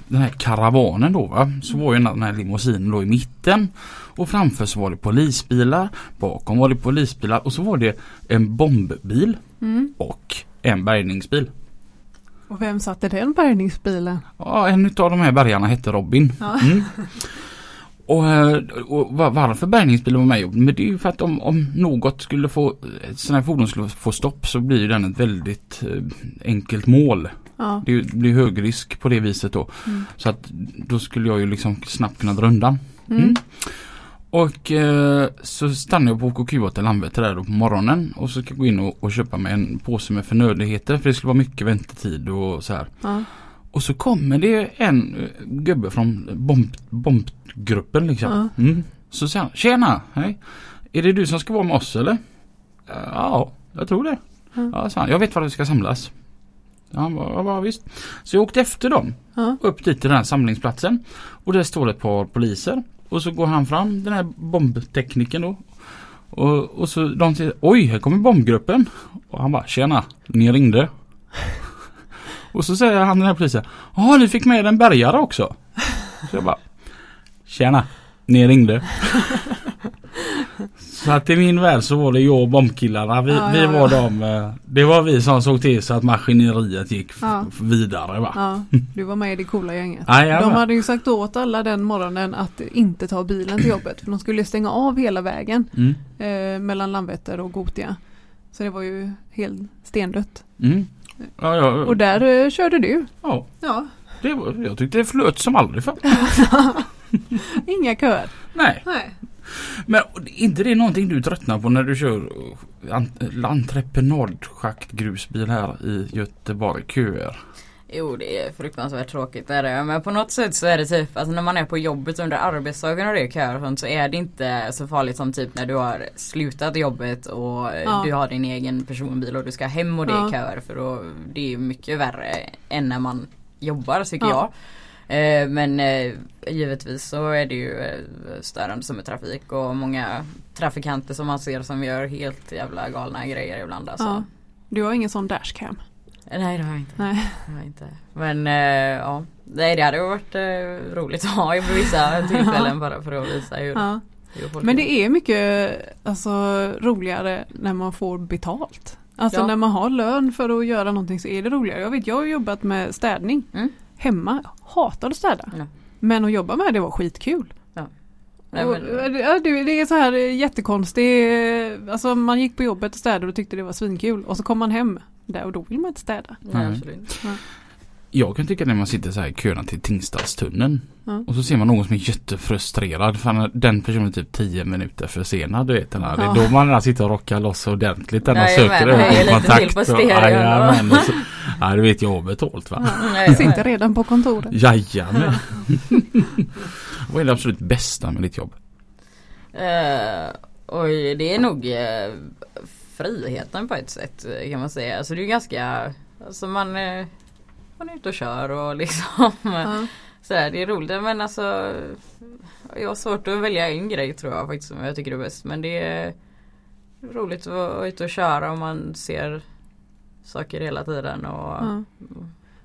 den här karavanen då va. Så var ju den här limousinen då i mitten. Och framför så var det polisbilar. Bakom var det polisbilar och så var det en bombbil Mm. och en bärgningsbil. Och vem satt i den bärgningsbilen? Ja, en utav de här bärgarna hette Robin. Ja. Mm. Och, eh, och va- varför bärgningsbilen var med? Men det är ju för att om, om något skulle få, ett sådant här fordon skulle få stopp så blir den ett väldigt eh, enkelt mål. Ja. Det blir hög risk på det viset då. Mm. Så att då skulle jag ju liksom snabbt kunna dra undan. Mm. Mm. Och eh, så stannade jag på OKQ8 Landvetter där då på morgonen och så ska jag gå in och, och köpa mig en påse med förnödenheter för det skulle vara mycket väntetid och så här. Ja. Och så kommer det en eh, gubbe från bomb, bombgruppen liksom. Ja. Mm. Så säger han, tjena, hej. Är det du som ska vara med oss eller? Ja, jag tror det. Ja. Ja, han, jag vet var det ska samlas. Han bara, ja, visst. Så jag åkte efter dem Ja. upp dit till den här samlingsplatsen. Och där står ett par poliser. Och så går han fram, den här bombteknikern då. Och, och så de säger, oj här kommer bombgruppen. Och han bara, tjena, ni ringde. och så säger han den här polisen, ja ni fick med en bärgare också. Så jag bara, Tjena! Ni ringde. så att i min värld så var det jag och bombkillarna. Vi, Ja, vi ja, var ja. de. eh, Det var vi som såg till så att maskineriet gick Ja. vidare va. Du var med i det coola gänget. De hade ju sagt åt alla den morgonen att inte ta bilen till jobbet för de skulle stänga av hela vägen Mm. eh, mellan Landvetter och Gotia. Så det var ju helt stendött. Mm. Och där eh, körde du. ja, Ja, det var, jag tyckte det flöt som aldrig förr. inga köer. Nej. Nej. Men är inte det någonting du tröttnar på när du kör eh, entreprenadschaktgrusbil här i Göteborg? Köer. Jo det är fruktansvärt tråkigt det är det. Men på något sätt så är det typ, alltså när man är på jobbet under arbetsdagen och det är köer och sånt så är det inte så farligt som typ när du har slutat jobbet och Ja. du har din egen personbil och du ska hem och det är Ja. köer för då, det är mycket värre än när man jobbar tycker Ja. jag. Eh, Men eh, givetvis så är det ju eh, störande som är trafik och många trafikanter som man ser som gör helt jävla galna grejer ibland alltså. Ja. Du har ingen sån dashcam? Nej det har jag inte. Nej. Det har jag inte. Men ja, nej det hade varit roligt att ha i vissa tillfällen bara för att visa hur, Ja. Men det är mycket alltså, roligare när man får betalt. Alltså Ja. när man har lön för att göra någonting så är det roligare. Jag vet jag har jobbat med städning Mm. Hemma. Hatar att städa. Ja. Men att jobba med det var skitkul. Nej, Och, men, ja, det, det är så här jättekonstigt. Alltså man gick på jobbet och städade och tyckte det var svinkul. Och så kom man hem där och då vill man inte städa. nej, absolut. Jag kan tycka när man sitter så här i köerna till Tingstadstunneln. Ja. Och så ser man någon som är jättefrustrerad för den personen är typ 10 minuter försenad. Du vet, den här. Det Ja. är då man där sitter och rockar loss ordentligt. Den Jajamän, söker ögonkontakt. på och- och så- Ja, du vet jag har betalt va. Nej, Sitter redan på kontoret. Jajamän. Vad är det absolut bästa med ditt jobb? Eh, oj, det är nog eh, friheten på ett sätt kan man säga. Alltså det är ganska, alltså man, eh, man är ute och kör och liksom Ja. sådär, det är roligt. Men alltså jag har svårt att välja en grej tror jag faktiskt som jag tycker är bäst. Men det är roligt att vara ute och köra och man ser saker hela tiden och Ja.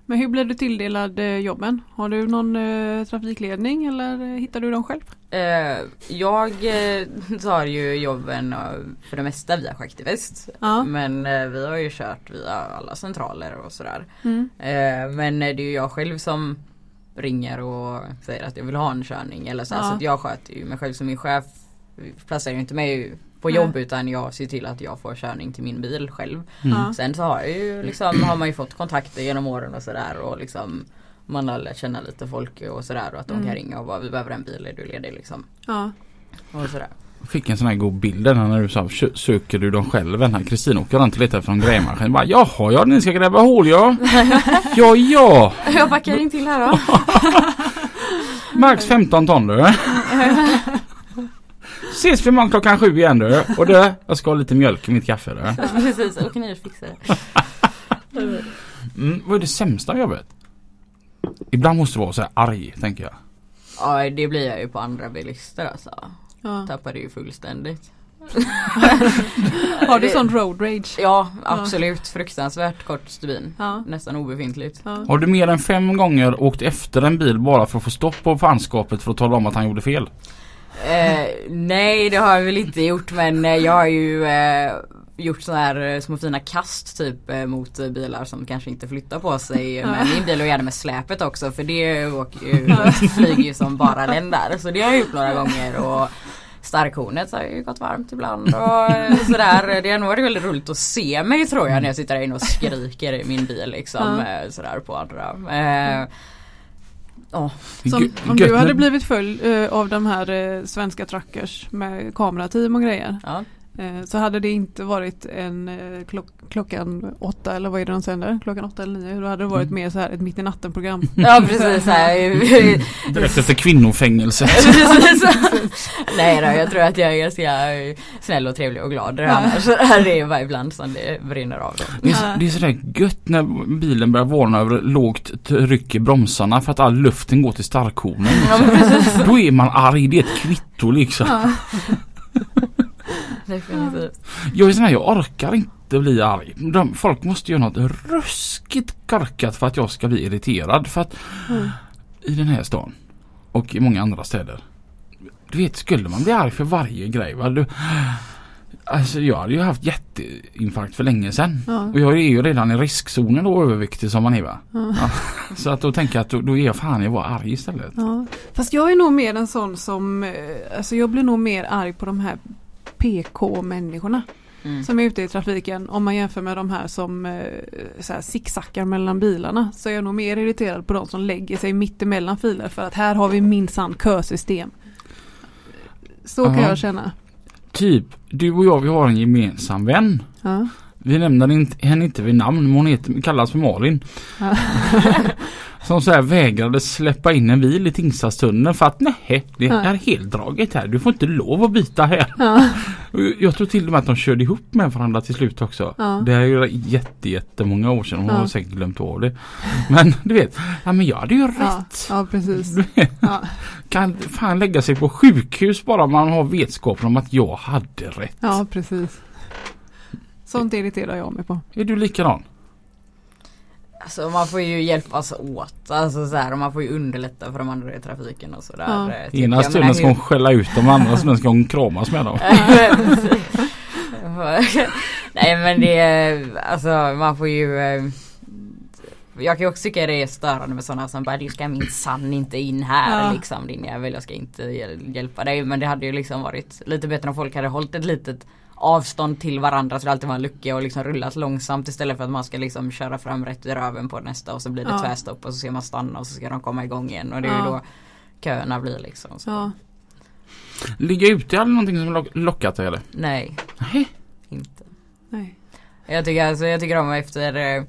Men hur blev du tilldelad eh, jobben? Har du någon eh, trafikledning eller eh, hittar du dem själv? Eh, jag eh, tar ju jobben för det mesta via Schaktivest. Ja. Men eh, vi har ju kört via alla centraler och sådär. Mm. Men det är ju jag själv som ringer och säger att jag vill ha en körning. Eller så, Ja. så jag sköter ju mig själv som min chef placerar ju inte mig på Nej. jobb utan jag ser till att jag får körning till min bil själv. Mm. Sen så har jag ju liksom, har man ju fått kontakter genom åren och sådär och liksom man har lärt känna lite folk och sådär och att de Mm. kan ringa och bara vi behöver en bil, är du ledig liksom. Ja. Och sådär. Fick en sån här god bild där när du sa "Sö- söker du dem själv? Den här Kristina åker runt och letar efter en grävmaskin. Bara, Jaha ja ni ska gräva hål ja. ja ja. Jag backar in till här då. Max 15 ton du. Ses vi imorgon klockan sju igen du. Och du, jag ska ha lite mjölk i mitt kaffe du. Precis, och fixar det. Mm, vad är det sämsta jobbet? Ibland måste du vara så här arg tänker jag. Ja det blir jag ju på andra bilister alltså. Ja. Tappade ju fullständigt. Har du sån road rage? Ja absolut, fruktansvärt kort stubin. Ja. Nästan obefintligt. Ja. Har du mer än fem gånger åkt efter en bil bara för att få stopp på fanskapet för att tala om att han gjorde fel? Eh, nej det har jag väl inte gjort men eh, jag har ju eh, gjort sådana här eh, små fina kast typ eh, mot bilar som kanske inte flyttar på sig med min bil och gärna med släpet också för det åker ju, flyger ju som bara den där. Så det har jag gjort några gånger och Starkhornet har ju gått varmt ibland och sådär. Det har nog varit väldigt roligt att se mig tror jag när jag sitter där inne och skriker i min bil liksom eh, sådär på andra. Ja. Som, om du hade blivit följd eh, av de här eh, svenska truckers med kamerateam och grejer. ja. Eh, så hade det inte varit en eh, klock, klockan åtta eller vad är det de sänder? Klockan åtta eller nio. Då hade det varit Mm. mer så här ett mitt i natten program. Ja precis här. Direkt efter kvinnofängelset. Nej då, jag tror att jag är ganska snäll och trevlig och glad annars. Så här är det bara ibland som det brinner av. Då. Det är, så- det är sådär gött när bilen börjar varna över lågt tryck i bromsarna för att all luften går till starkhornen. Ja. Då är man arg, det är ett kvitto liksom. Ja. Definitivt. Jag är sån här, jag orkar inte bli arg. De, folk måste göra något ruskigt korkat för att jag ska bli irriterad. För att Mm. i den här stan och i många andra städer du vet skulle man bli arg för varje grej va? Du, alltså jag hade ju haft jätteinfarkt för länge sedan. Ja. Och jag är ju redan i riskzonen då överviktig som man är va. Ja. Ja. Så att då tänker jag att då, då är jag fan jag var arg istället. Fast jag är nog mer en sån som, eh, alltså jag blir nog mer arg på de här PK-människorna Mm. som är ute i trafiken. Om man jämför med de här som eh, zigzaggar mellan bilarna så är jag nog mer irriterad på de som lägger sig mitt emellan filer för att här har vi minsann kösystem. Så kan Ja. jag känna. Typ, du och jag vi har en gemensam vän. Ja. Vi nämner inte, henne inte vid namn men hon heter, kallas för Malin. Ja. Som så här vägrade släppa in en bil i Tingstadstunneln för att nej det är heldraget här. Du får inte lov att byta här. Ja. Jag tror till och med att de körde ihop med varandra till slut också. Ja. Det är ju jätte, jättemånga år sedan. Ja. har säkert glömt av det. Men du vet, ja men jag hade ju rätt. ja, precis. Kan fan lägga sig på sjukhus bara man har vetskapen om att jag hade rätt. ja, precis. Sånt irriterar jag mig på. Är du likadan? Alltså man får ju hjälpas åt. Alltså så här, och man får ju underlätta för de andra i trafiken och sådär. Ja. eh, tycker Ena stunden ska hon skälla ut dem, andra stunden ska hon kramas med dem. Nej men det är, alltså man får ju eh, Jag kan ju också tycka det är störande med sådana som bara du ska minsann inte in här Ja. liksom din jävel jag ska inte hjäl- hjälpa dig. Men det hade ju liksom varit lite bättre om folk hade hållit ett litet avstånd till varandra så det alltid var en lucka och liksom rullat långsamt istället för att man ska liksom köra fram rätt i röven på nästa och så blir det Ja. tvärstopp och så ser man stanna och så ska de komma igång igen och det är Ja. ju då köerna blir liksom. Så. Ja. Ligga ute är aldrig någonting som lock- lockat dig eller? Nej, Nej. inte. Nej. Jag tycker, alltså, jag tycker om efter eh,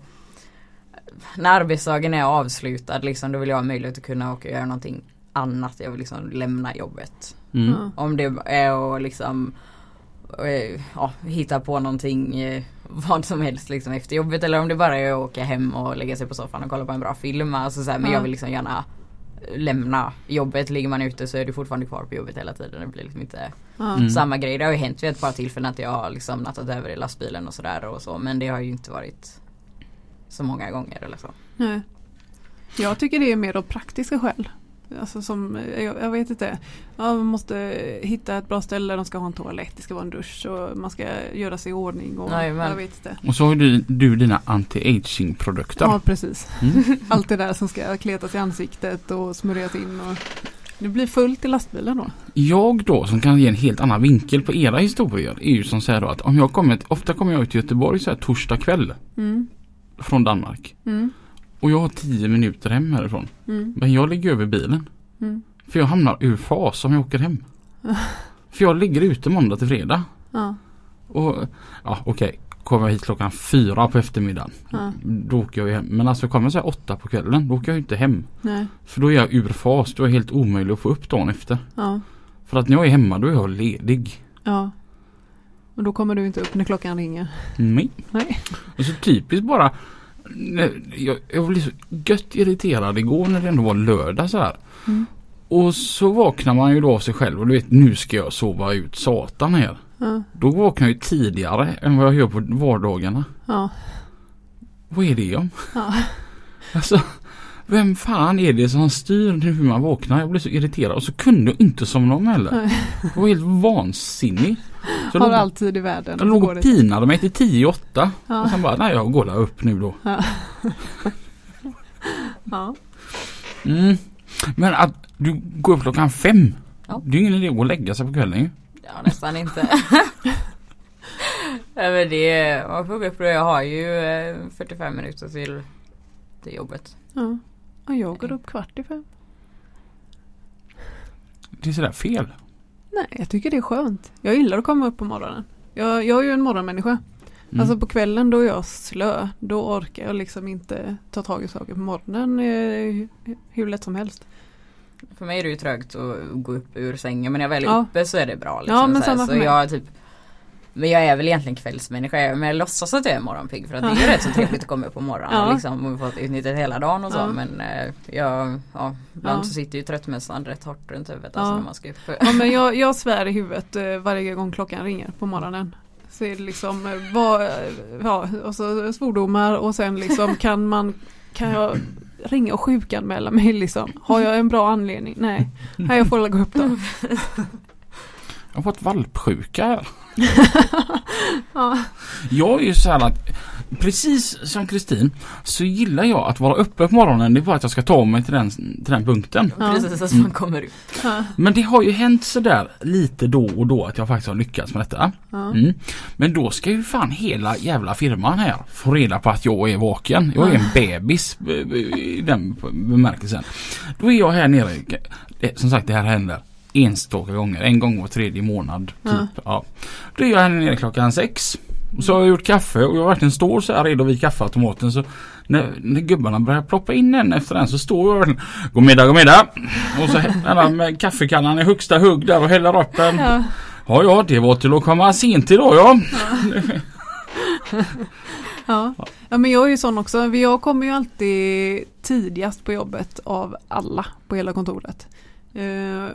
När arbetsdagen är avslutad liksom, då vill jag ha möjlighet att kunna åka och göra någonting annat. Jag vill liksom lämna jobbet. Mm. Om det är att liksom ja, hitta på någonting eh, vad som helst liksom efter jobbet eller om det bara är att åka hem och lägga sig på soffan och kolla på en bra film. Alltså, så här, men Ja. jag vill liksom gärna lämna jobbet. Ligger man ute så är du fortfarande kvar på jobbet hela tiden. Det blir liksom inte Ja. Mm. samma grej. Det har ju hänt vid ett par tillfällen att jag har liksom nattat över i lastbilen och sådär och så. Men det har ju inte varit så många gånger eller så. Nej. Jag tycker det är mer av praktiska skäl. Alltså som, jag, jag vet inte. Ja, man måste hitta ett bra ställe, de ska ha en toalett, det ska vara en dusch och man ska göra sig i ordning och Nej, men- jag vet inte. Och så har du, du dina anti-aging produkter. Ja precis. Mm. Allt det där som ska kletas i ansiktet och smörjas in och det blir fullt i lastbilen då. Jag då som kan ge en helt annan vinkel på era historier är ju som säger då att om jag kommer, ofta kommer jag ut till Göteborg så här torsdag kväll Mm. från Danmark. Mm. Och jag har 10 minuter hem härifrån. Mm. Men jag ligger över bilen. Mm. För jag hamnar ur fas om jag åker hem. För jag ligger ute måndag till fredag. Ja. Och ja okej, kommer jag hit klockan fyra på eftermiddagen. Ja. Då åker jag ju hem. Men alltså kommer jag så här åtta på kvällen, då åker jag inte hem. Nej. För då är jag ur fas, då är jag helt omöjlig att få upp dagen efter. Ja. För att när jag är hemma då är jag ledig. Ja. Och då kommer du inte upp när klockan ringer. Nej. Nej. Och så typiskt bara jag, jag blev så gött irriterad igår när det ändå var lördag så här. Mm. Och så vaknar man ju då av sig själv och du vet nu ska jag sova ut satan här. Ja. Då vaknar jag ju tidigare än vad jag gör på vardagarna. Ja. Vad är det om? Ja. Alltså vem fan är det som styr hur man vaknar? Jag blev så irriterad och så kunde jag inte somna om heller. Jag var helt vansinnig. Så Har låg, all tid i världen. jag låg och pinade mig till 10 8 Ja. och sen bara nej jag går där upp nu då. Ja. ja. Mm. Men att du går upp klockan fem. Ja. Det är ingen idé att gå och lägga sig på kvällen ju. Ja nästan inte. ja, men det, man får gå upp jag har ju eh, 45 minuter till, till jobbet. ja. Och jag går upp kvart i fem. Det är sådär fel. Nej, jag tycker det är skönt. Jag gillar att komma upp på morgonen. Jag, jag är ju en morgonmänniska. Mm. Alltså på kvällen då är jag slö. Då orkar jag liksom inte ta tag i saker på morgonen eh, hur lätt som helst. För mig är det ju trögt att gå upp ur sängen men när jag väl är Ja. uppe så är det bra. Liksom, Ja, men så här. samma så för mig. jag typ Men jag är väl egentligen kvällsmänniska men jag låtsas att jag är morgonpigg för att det är rätt så trevligt att komma upp på morgonen Ja. liksom och fått utnyttjat hela dagen och så Ja. men eh, jag, ja, ibland Ja. så sitter ju tröttmössan rätt hårt runt huvudet Ja. alltså när man ska upp. Ja, men jag, jag svär i huvudet eh, varje gång klockan ringer på morgonen. Så är det liksom, eh, vad, ja, och så svordomar och sen liksom kan man, kan jag ringa och sjukanmäla mig liksom. Har jag en bra anledning? Nej. Nej jag får väl gå upp då. Jag har fått valpsjuka här. Ja. Jag är ju så här att precis som Kristin så gillar jag att vara uppe på morgonen. Det är bara att jag ska ta mig till den, till den punkten. Ja. Precis att man kommer ut. Ja. Men det har ju hänt sådär lite då och då att jag faktiskt har lyckats med detta. Ja. Mm. Men då ska ju fan hela jävla firman här få reda på att jag är vaken. Jag är en bebis eh, i den bemärkelsen. Då är jag här nere. Som sagt det här händer enstaka gånger. En gång var tredje månad. Typ. Ja. Ja. Då är jag här nere klockan sex. Och så har jag gjort kaffe och jag verkligen står så här redo vid kaffeautomaten. Så när, när gubbarna börjar ploppa in en efter en så står jag verkligen God middag, god middag! Och så häller med kaffekannan i högsta hugg där och häller upp den. Ja. Ja, ja, det var till att komma sent idag ja. Ja. ja men jag är ju sån också. Jag kommer ju alltid tidigast på jobbet av alla på hela kontoret. Eh,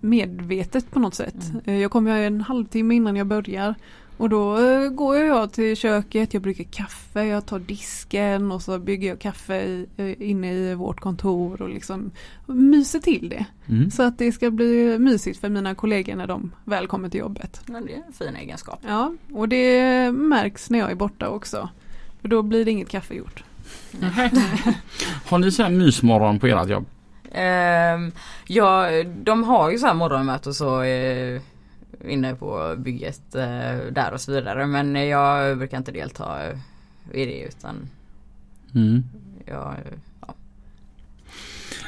medvetet på något sätt. Eh, jag kommer en halvtimme innan jag börjar. Och då eh, går jag till köket, jag brygger kaffe, jag tar disken och så bygger jag kaffe inne i vårt kontor och liksom myser till det. Mm. Så att det ska bli mysigt för mina kollegor när de väl kommer till jobbet. Men det är en fin egenskap. Ja, och det märks när jag är borta också. För då blir det inget kaffe gjort. Har ni så här mysmorgon på ert jobb? Ehm, ja, de har ju så här morgonmöte och så eh, inne på bygget eh, där och så vidare. Men jag brukar inte delta eh, i det utan Mm. jag eh, ja,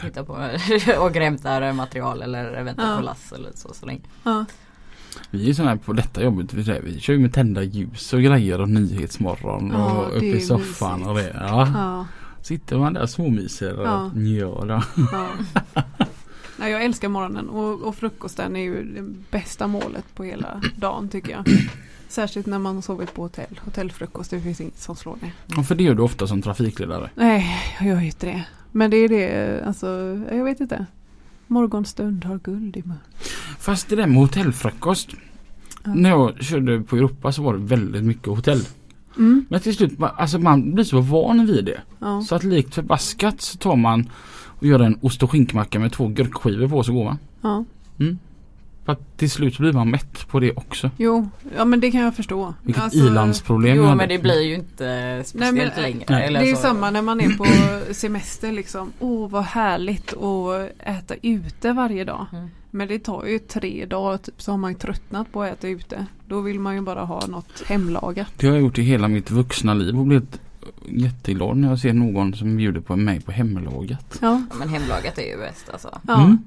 hittar på och hämtar material eller väntar Ja. på lass eller så, så länge. Ja, Vi är såna här på detta jobbet. Vi, säger, vi kör ju med tända ljus och grejer och nyhetsmorgon Ja, och det uppe är i soffan mysigt. och det. Ja. Sitter man där småmyser och Ja. ja. då. ja. Nej, jag älskar morgonen och, och frukosten är ju det bästa målet på hela dagen tycker jag. Särskilt när man har sovit på hotell. Hotellfrukost, det finns inget som slår det. Ja, för det gör du ofta som trafikledare. Nej, jag gör ju inte det. Men det är det, alltså, jag vet inte. Morgonstund har guld i mun. Fast det där med hotellfrukost. Ja. När jag körde på Europa så var det väldigt mycket hotell. Mm, Men till slut, alltså man blir så van vid det. ja. Så att likt förbaskat så tar man och gör en ost och skinkmacka med två gurkskivor på så går man. ja. För att till slut blir man mätt på det också. Jo, ja men det kan jag förstå. Vilket Alltså, ilandsproblem Jo men det blir ju inte speciellt Nej, men- längre. Nej. Eller Det är ju samma när man är på semester liksom. Åh vad härligt att äta ute varje dag. Mm. Men det tar ju tre dagar typ, så har man ju tröttnat på att äta ute. Då vill man ju bara ha något hemlagat. Det har jag gjort i hela mitt vuxna liv och blivit jätteglad när jag ser någon som bjuder på mig på hemlagat. Ja, Ja, men hemlagat är ju bäst alltså. ja, Mm.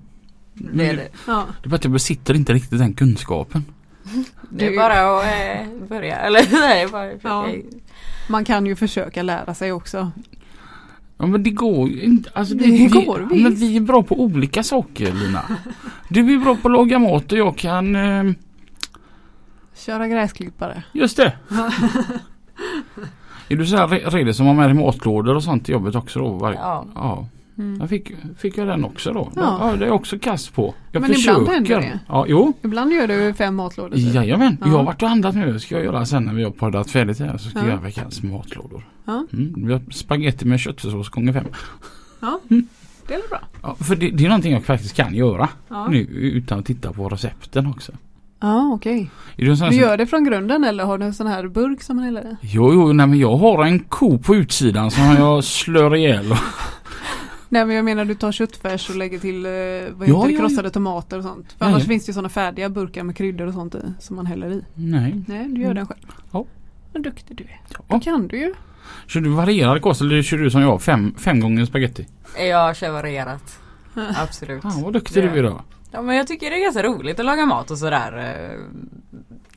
Det är, det. ja. Det är bara att jag besitter inte riktigt den kunskapen. det är bara att eh, börja. Eller nej, bara Ja. Man kan ju försöka lära sig också. Ja men det går ju inte. Alltså, Det vi, går vi, men vi är bra på olika saker Lina. Du är bra på att laga mat och jag kan eh, Köra gräsklippare. Just det. är du så här re- redo som har med dig matlådor och sånt till jobbet också då? Varje, Ja. ja. Mm. Jag fick, fick jag den också då? Ja. Ja. det är också kast på. Jag Men försöker. ibland händer det. Ja, jo. Ibland gör du fem matlådor. typ. Jajamän. Ja. Jag har varit och handlat nu. ska jag göra sen när vi har poddat färdigt här. Så ska Ja. jag göra veckans matlådor. Ja. Mm. Spagetti med köttfärssås gånger fem. Det är bra. Ja, för det, det är någonting jag faktiskt kan göra. Ja, Nu utan att titta på recepten också. ja okej. En sån här Du som, gör det från grunden eller har du en sån här burk som man häller i? Jo, jo, nej men jag har en ko på utsidan som jag slår ihjäl. Nej men jag menar du tar köttfärs och lägger till eh, vad Ja, heter ja, krossade tomater och sånt. För Ja, annars ja. finns det ju sådana färdiga burkar med kryddor och sånt i som man häller i. Nej. Nej du gör Mm. den själv. Ja. Vad duktig du är. Ja. Det kan du ju. Kör du varierad kost eller kör du som jag fem, fem gånger spaghetti? Jag kör varierat. Absolut. Fan vad duktig du är då. Ja men jag tycker det är ganska roligt att laga mat och sådär. eh,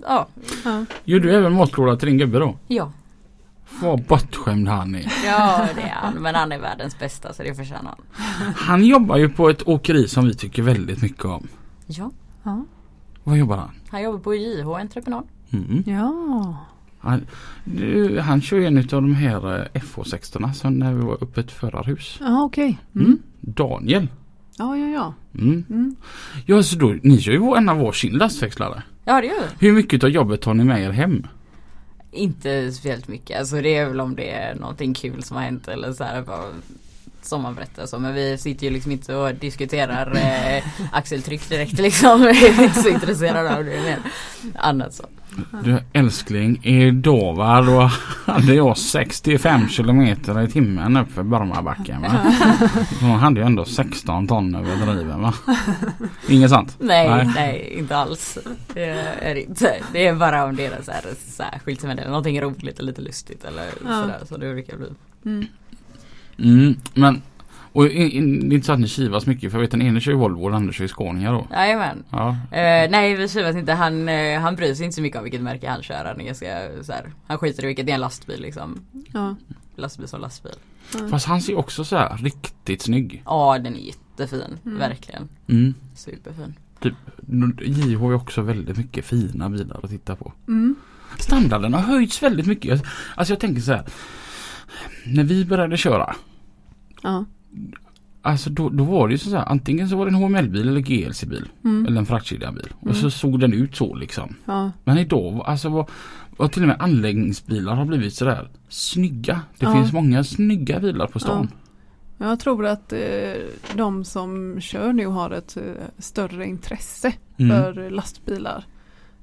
Ja. Ja. Gör du även matlåda till din gubbe då? Ja. Vad bortskämd han är. Ja det är han. Men han är världens bästa så det förtjänar han. Han jobbar ju på ett åkeri som vi tycker väldigt mycket om. Ja. Ja. Vad jobbar han? Han jobbar på JH Entreprenad. Mm. ja. Han, du, han kör en av de här eh, FH16 som när vi var uppe i ett förarhus. Ja okej. Mm. Mm. Daniel. Ja ja ja. Mm. Mm. Ja så då, ni kör ju en av varsin lastväxlare. Ja det gör vi. Hur mycket av jobbet tar ni med er hem? Inte speciellt mycket. Alltså det är väl om det är någonting kul som har hänt eller så här. Bara, som man berättar så men vi sitter ju liksom inte och diskuterar eh, axeltryck direkt liksom. Vi är inte så intresserade av det mer annat så. Du älskling, idag va då hade jag 65 kilometer i timmen upp för Burmabacken va. Då hade jag ändå 16 ton över driven va. Inget sant? Nej, Nej. nej, inte alls. Det är inte. Det är bara om det är så här särskilt som händer. Någonting roligt eller lite lustigt eller Ja. sådär. Så det brukar bli. Mm. Mm, men och i- i- det är inte så att ni kivas mycket för jag vet den ene kör ju Volvo och den andra kör ju Scania då. Jajamän. Ja. Eh, nej vi kivas inte. Han, eh, han bryr sig inte så mycket om vilket märke han kör. Han är ganska så här, Han skiter i vilket det är en lastbil liksom. Ja. Lastbil som lastbil. Fast han ser också så här riktigt snygg. Ja den är jättefin. Mm. Verkligen. Mm. Superfin. Typ, JH har ju också väldigt mycket fina bilar att titta på. Mm. Standarden har höjts väldigt mycket. Alltså jag tänker så här. När vi började köra. Ja. Alltså då, då var det ju så här. Antingen så var det en HML-bil eller GLC-bil. Mm. Eller en fraktkedjabil. Och Mm. så såg den ut så liksom. Ja. Men idag, alltså vad, vad till och med anläggningsbilar har blivit sådär snygga. Det Ja. finns många snygga bilar på stan. Jag tror att eh, de som kör nu har ett eh, större intresse Mm. för lastbilar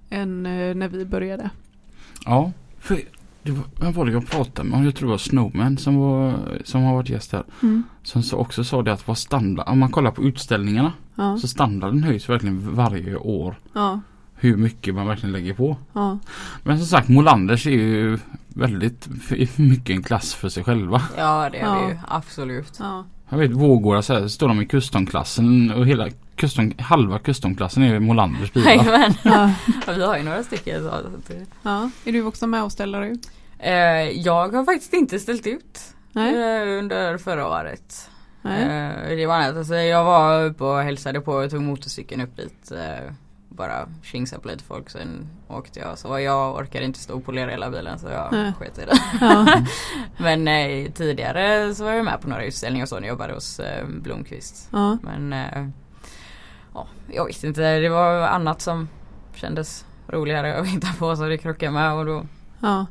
än eh, när vi började. Ja, för vem var det jag pratade med? Jag tror det var Snowman som, var, som har varit gäst här. Mm. Som så också sa det att vad standard, om man kollar på utställningarna Ja. så standarden höjs verkligen varje år. Ja. Hur mycket man verkligen lägger på. Ja. Men som sagt Molanders är ju väldigt mycket en klass för sig själva. Ja det är Ja. det ju. Absolut. Ja. Jag vet Vårgårda så här, står de i customklassen och hela custom, halva customklassen är ju Molanders bilar. Jajamän. Ja. Ja, Vi har ju några stycken. Så, så att det- ja. Är du också med och ställer ut? eh, jag har faktiskt inte ställt ut Nej. eh, under förra året. Nej. Eh, det var annat. Alltså, jag var uppe och hälsade på och tog motorcykeln upp dit. Eh, bara tjingsade på lite folk sen åkte jag. Så jag orkade inte stå och polera hela bilen så jag Nej. sket i det. Ja. Men eh, tidigare så var jag med på några utställningar och så när jag jobbade hos eh, Blomqvist. Ja. Men eh, ja, jag vet inte. Det var annat som kändes roligare att hitta på så det krockade med och då Ja.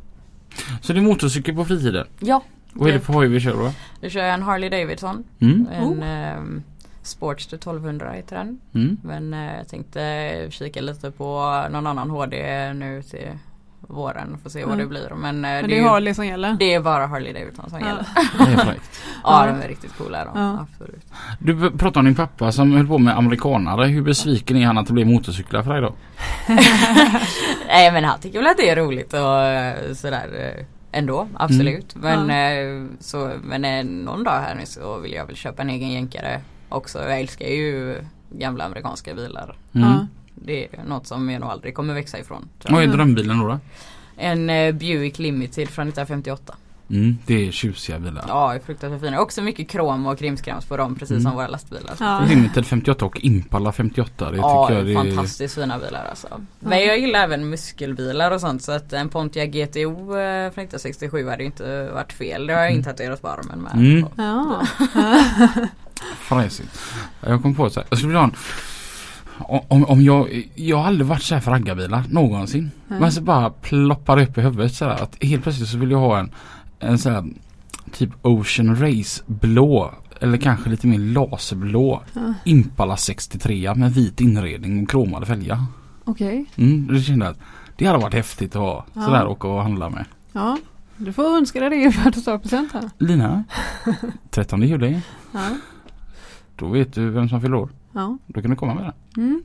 Så det är motorcykel på fritiden. Ja, Vad är det för hoj vi kör då? då kör jag en Harley Davidson. Mm. En Oh. eh, Sportster 1200 heter den. Mm. Men eh, jag tänkte kika lite på någon annan HD nu till våren. Får se vad Mm. det blir. Men, eh, Men det, det är är ju- Harley som gäller? det är bara Harley Davidson som Ja. gäller. Det är fräckt. Ja, Ja. de är riktigt coola de. Ja. Absolut. Du pratade om din pappa som höll på med amerikanare. Hur besviken är han att det blev motorcyklar för dig då? Nej men han tycker väl att det är roligt och eh, sådär eh, ändå. Absolut. Men, eh, så, men någon dag här nu så vill jag väl köpa en egen jänkare också. Jag älskar ju gamla amerikanska bilar. Mm. Det är något som jag nog aldrig kommer växa ifrån. Vad är drömbilen då? då? En eh, Buick Limited från 1958. Mm, det är tjusiga bilar. Ja, är fruktansvärt fina. Också mycket krom och krimskrams på dem precis Mm. som våra lastbilar. Ja. Limited 58 och Impala 58. Det Ja, tycker jag det är... fantastiskt fina bilar alltså. Men jag gillar även muskelbilar och sånt så att en Pontiac GTO eh, från 1967 hade ju inte varit fel. Det har jag intatuerat på armen med. Mm. Ja. Fräsigt. Jag kom på så här. Jag skulle vilja ha en... Om, om jag, jag har aldrig varit så här för raggarbilar någonsin. Nej. Men så bara ploppar det upp i huvudet så här att helt plötsligt så vill jag ha en, en så här typ Ocean Race blå eller kanske lite mer laserblå Ja. Impala 63 med vit inredning och kromade fälgar. Okej. Mm, det kände att det hade varit häftigt att ha Ja. sådär åka och handla med. Ja. Du får önska dig det i födelsedagspresent här. Lina, 13 juli, Ja. då vet du vem som fyller år. Ja. Då kan du komma med det. Mm.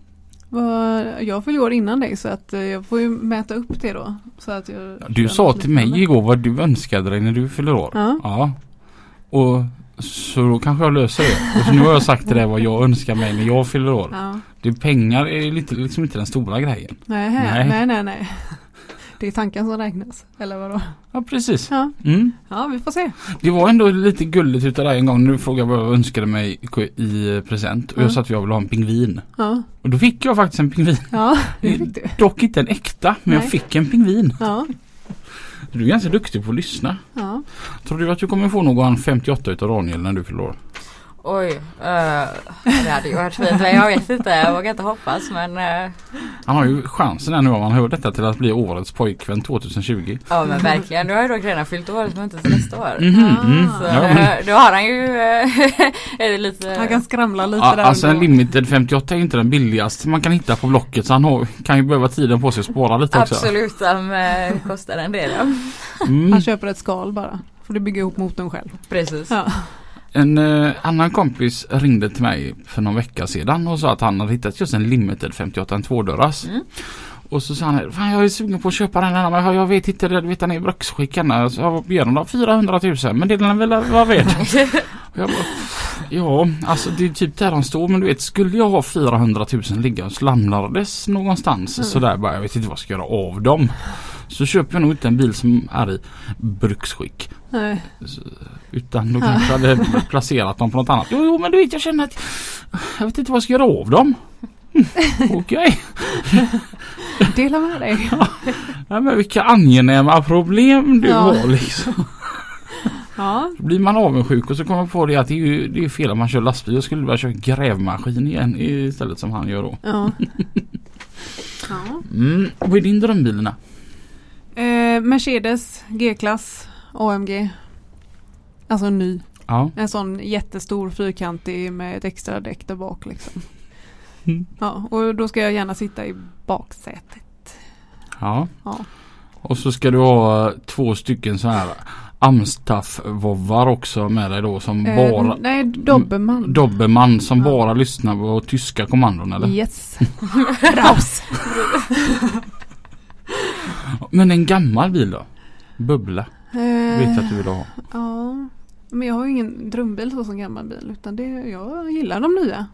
Jag fyller år innan dig så att eh, jag får ju mäta upp det då. Så att jag Du sa till mig liknande. igår vad du önskade dig när du fyller år. Ja. Ja. Och så då kanske jag löser det. Och så nu har jag sagt till dig vad jag önskar mig när jag fyller år. Ja. Det, pengar är lite, liksom inte den stora grejen. Nej, Nej. nej, nej, nej. Det är tanken som räknas. Eller vadå? Ja precis. Ja, Mm. ja vi får se. Det var ändå lite gulligt utav dig en gång när du frågade vad jag önskade mig i present. Och jag Ja. sa att jag ville ha en pingvin. Ja, Och då fick jag faktiskt en pingvin. ja det fick du. Dock inte en äkta, men jag Nej. fick en pingvin. Ja, Du är ganska duktig på att lyssna. ja. Tror du att du kommer få någon 58 utav Daniel när du fyller år? Oj, eh, det hade ju varit fint men jag vet inte, jag vågar inte hoppas men eh, Han har ju chansen här nu om han hör detta till att bli årets pojkvän 2020. ja men verkligen. Nu har jag dock redan fyllt året men inte till nästa år. Mhm, Ah. mm. Så Ja, men, eh, då har han ju eh, lite Han kan skramla lite ja, där alltså en limited 58 är inte den billigaste man kan hitta på Blocket så han har, kan ju behöva tiden på sig att spara lite också. Absolut, som eh, kostar en del ja. Mm. Han köper ett skal bara. Får du bygga ihop motorn själv. Precis. Ja. En eh, annan kompis ringde till mig för någon vecka sedan och sa att han hade hittat just en limited 58, en tvådörras. Mm. Och så sa han, fan jag är sugen på att köpa den här men jag vet inte, du vet den är i bruksskick. Så jag ber om 400 000 men det är den väl vara värd. Och jag bara, ja alltså det är typ där de står men du vet skulle jag ha 400 000 ligga och slamrades någonstans Mm. sådär bara jag vet inte vad jag ska göra av dem. Så köper jag nog inte en bil som är i bruksskick. Nej. Utan Ja. kanske hade placerat dem på något annat. Jo, jo men du vet jag känner att jag vet inte vad jag ska göra av dem. Mm, Okej. Dela med dig. Ja, men vilka angenäma problem du Ja. har liksom. Ja. Då blir man avundsjuk och så kommer man på det att det är ju det är fel att man kör lastbil. Jag skulle bara köra grävmaskin igen istället som han gör då. Ja. ja. Mm. Vad är din drömbil då? Eh, Mercedes G-klass AMG. Alltså en ny. Ja. En sån jättestor fyrkantig med ett extra däck där bak liksom. Mm. Ja, och då ska jag gärna sitta i baksätet. ja. Ja. Och så ska du ha två stycken så här Amstaff-vovvar också med dig då som Eh, bara nej, Dobermann. Dobermann som Ja. bara lyssnar på tyska kommandon eller? Yes. Raus. Men en gammal bil då? Bubbla. Eh, Vet jag att du vill ha. Ja. Men jag har ju ingen drömbil så som gammal bil. Utan det, jag gillar de nya.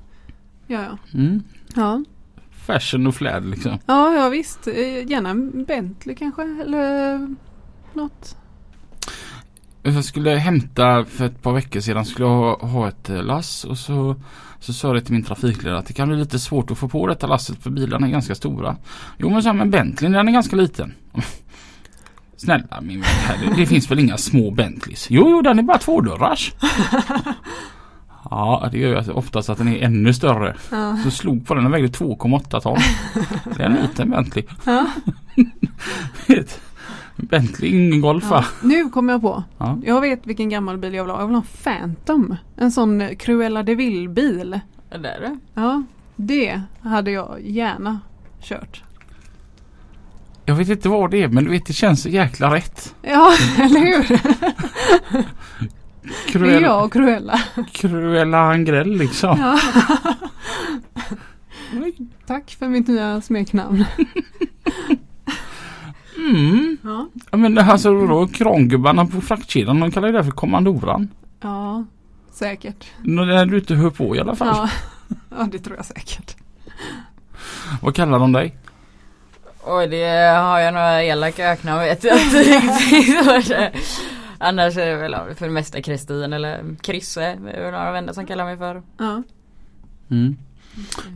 Ja, ja. Mm. Ja, Fashion och flärd liksom. ja, ja visst. Eh, Gärna en Bentley kanske. Eller något. Jag skulle hämta för ett par veckor sedan skulle jag ha, ha ett eh, lass och så, så sa det till min trafikledare att det kan bli lite svårt att få på detta lasset för bilarna är ganska stora. Jo men så här, men Bentley den är ganska liten. Snälla min vän, här, det, det finns väl inga små Bentleys? Jo, jo den är bara tvådörrars. Ja, det gör ju oftast att den är ännu större. Ja. Så slog på den och vägde 2,8 ton. Det är en liten Bentley. Ja. Bentley, ingen golf Ja. va? Nu kommer jag på. Ja. Jag vet vilken gammal bil jag vill ha. Jag vill ha en Phantom. En sån Cruella de Vil bil. Det är det. Ja, det hade jag gärna kört. Jag vet inte vad det är men du vet det känns så jäkla rätt. Ja, eller hur? Det är Cruella, jag och Cruella. Cruella Angrell liksom. Ja. Tack för mitt nya smeknamn. Mm. Ja, men alltså då krangubbarna på fraktkedjan de kallar ju det för kommandoran. ja säkert. När du inte hör på i alla fall. Ja. ja, det tror jag säkert. Vad kallar de dig? Oj det har jag några elaka öknar vet jag inte. Annars är det väl för det mesta Kristin eller Krisse. Är väl några vänner som kallar mig för. Ja. Mm.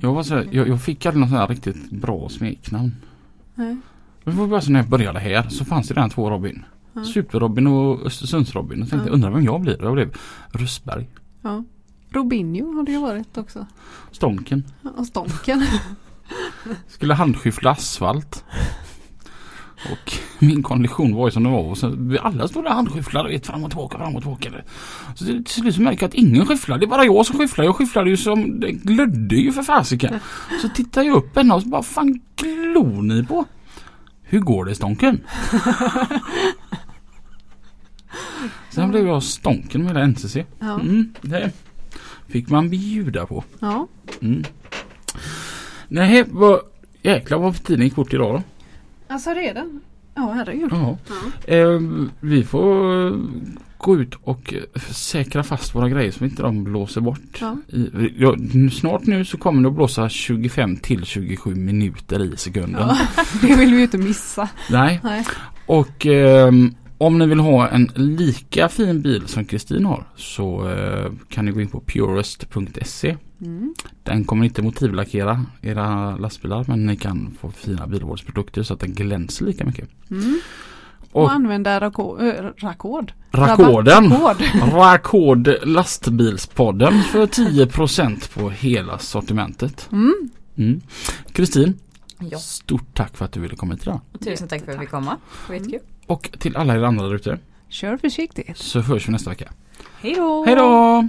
Jag, var så, jag, jag fick aldrig något sånt här riktigt bra smeknamn. Nej. Det var bara så när jag började här så fanns det redan två Robin. Ja. Super-Robin och Östersunds-Robin. Och tänkte Ja. jag undrar vem jag blir. Jag blev Rösberg. Ja. Robinho har det ju varit också. Stånken. Ja, Och Stonken. Skulle handskyffla asfalt. Och min kondition var ju som den var. Och så, alla stod där och handskyfflade vet, fram och tillbaka, fram och tillbaka. Så till slut så märker jag att ingen skyfflar. Det är bara jag som skyfflar. Jag skyfflade ju som, det glödde ju för fasiken. Så tittar jag upp henne och så bara, fan glor ni på? Hur går det Stånken? Sen blev jag Stånken med hela NCC. Mm, det fick man bjuda på. ja. Mm. Nej, vad jäklar vad tiden gick fort idag då. Alltså redan? Ja, herregud. Ja. Ja. Eh, vi får eh, gå ut och eh, säkra fast våra grejer så inte de blåser bort. Ja. I, ja, snart nu så kommer det att blåsa 25 till 27 minuter i sekunden. Ja, det vill vi ju inte missa. Nej, Nej. och ehm, om ni vill ha en lika fin bil som Kristin har så eh, kan ni gå in på purest.se. Mm. Den kommer inte motivlackera era lastbilar men ni kan få fina bilvårdsprodukter så att den glänser lika mycket. Mm. Och, Och använda rako, äh, rakord. Rakorden. Rakord lastbilspodden för 10% på hela sortimentet. Mm. Mm. Ja. stort tack för att du ville komma hit idag. Tusen tack för att jag fick komma. Skitkul. Och till alla er andra där ute Kör försiktigt. så hörs vi nästa vecka. Hej då! Hej då!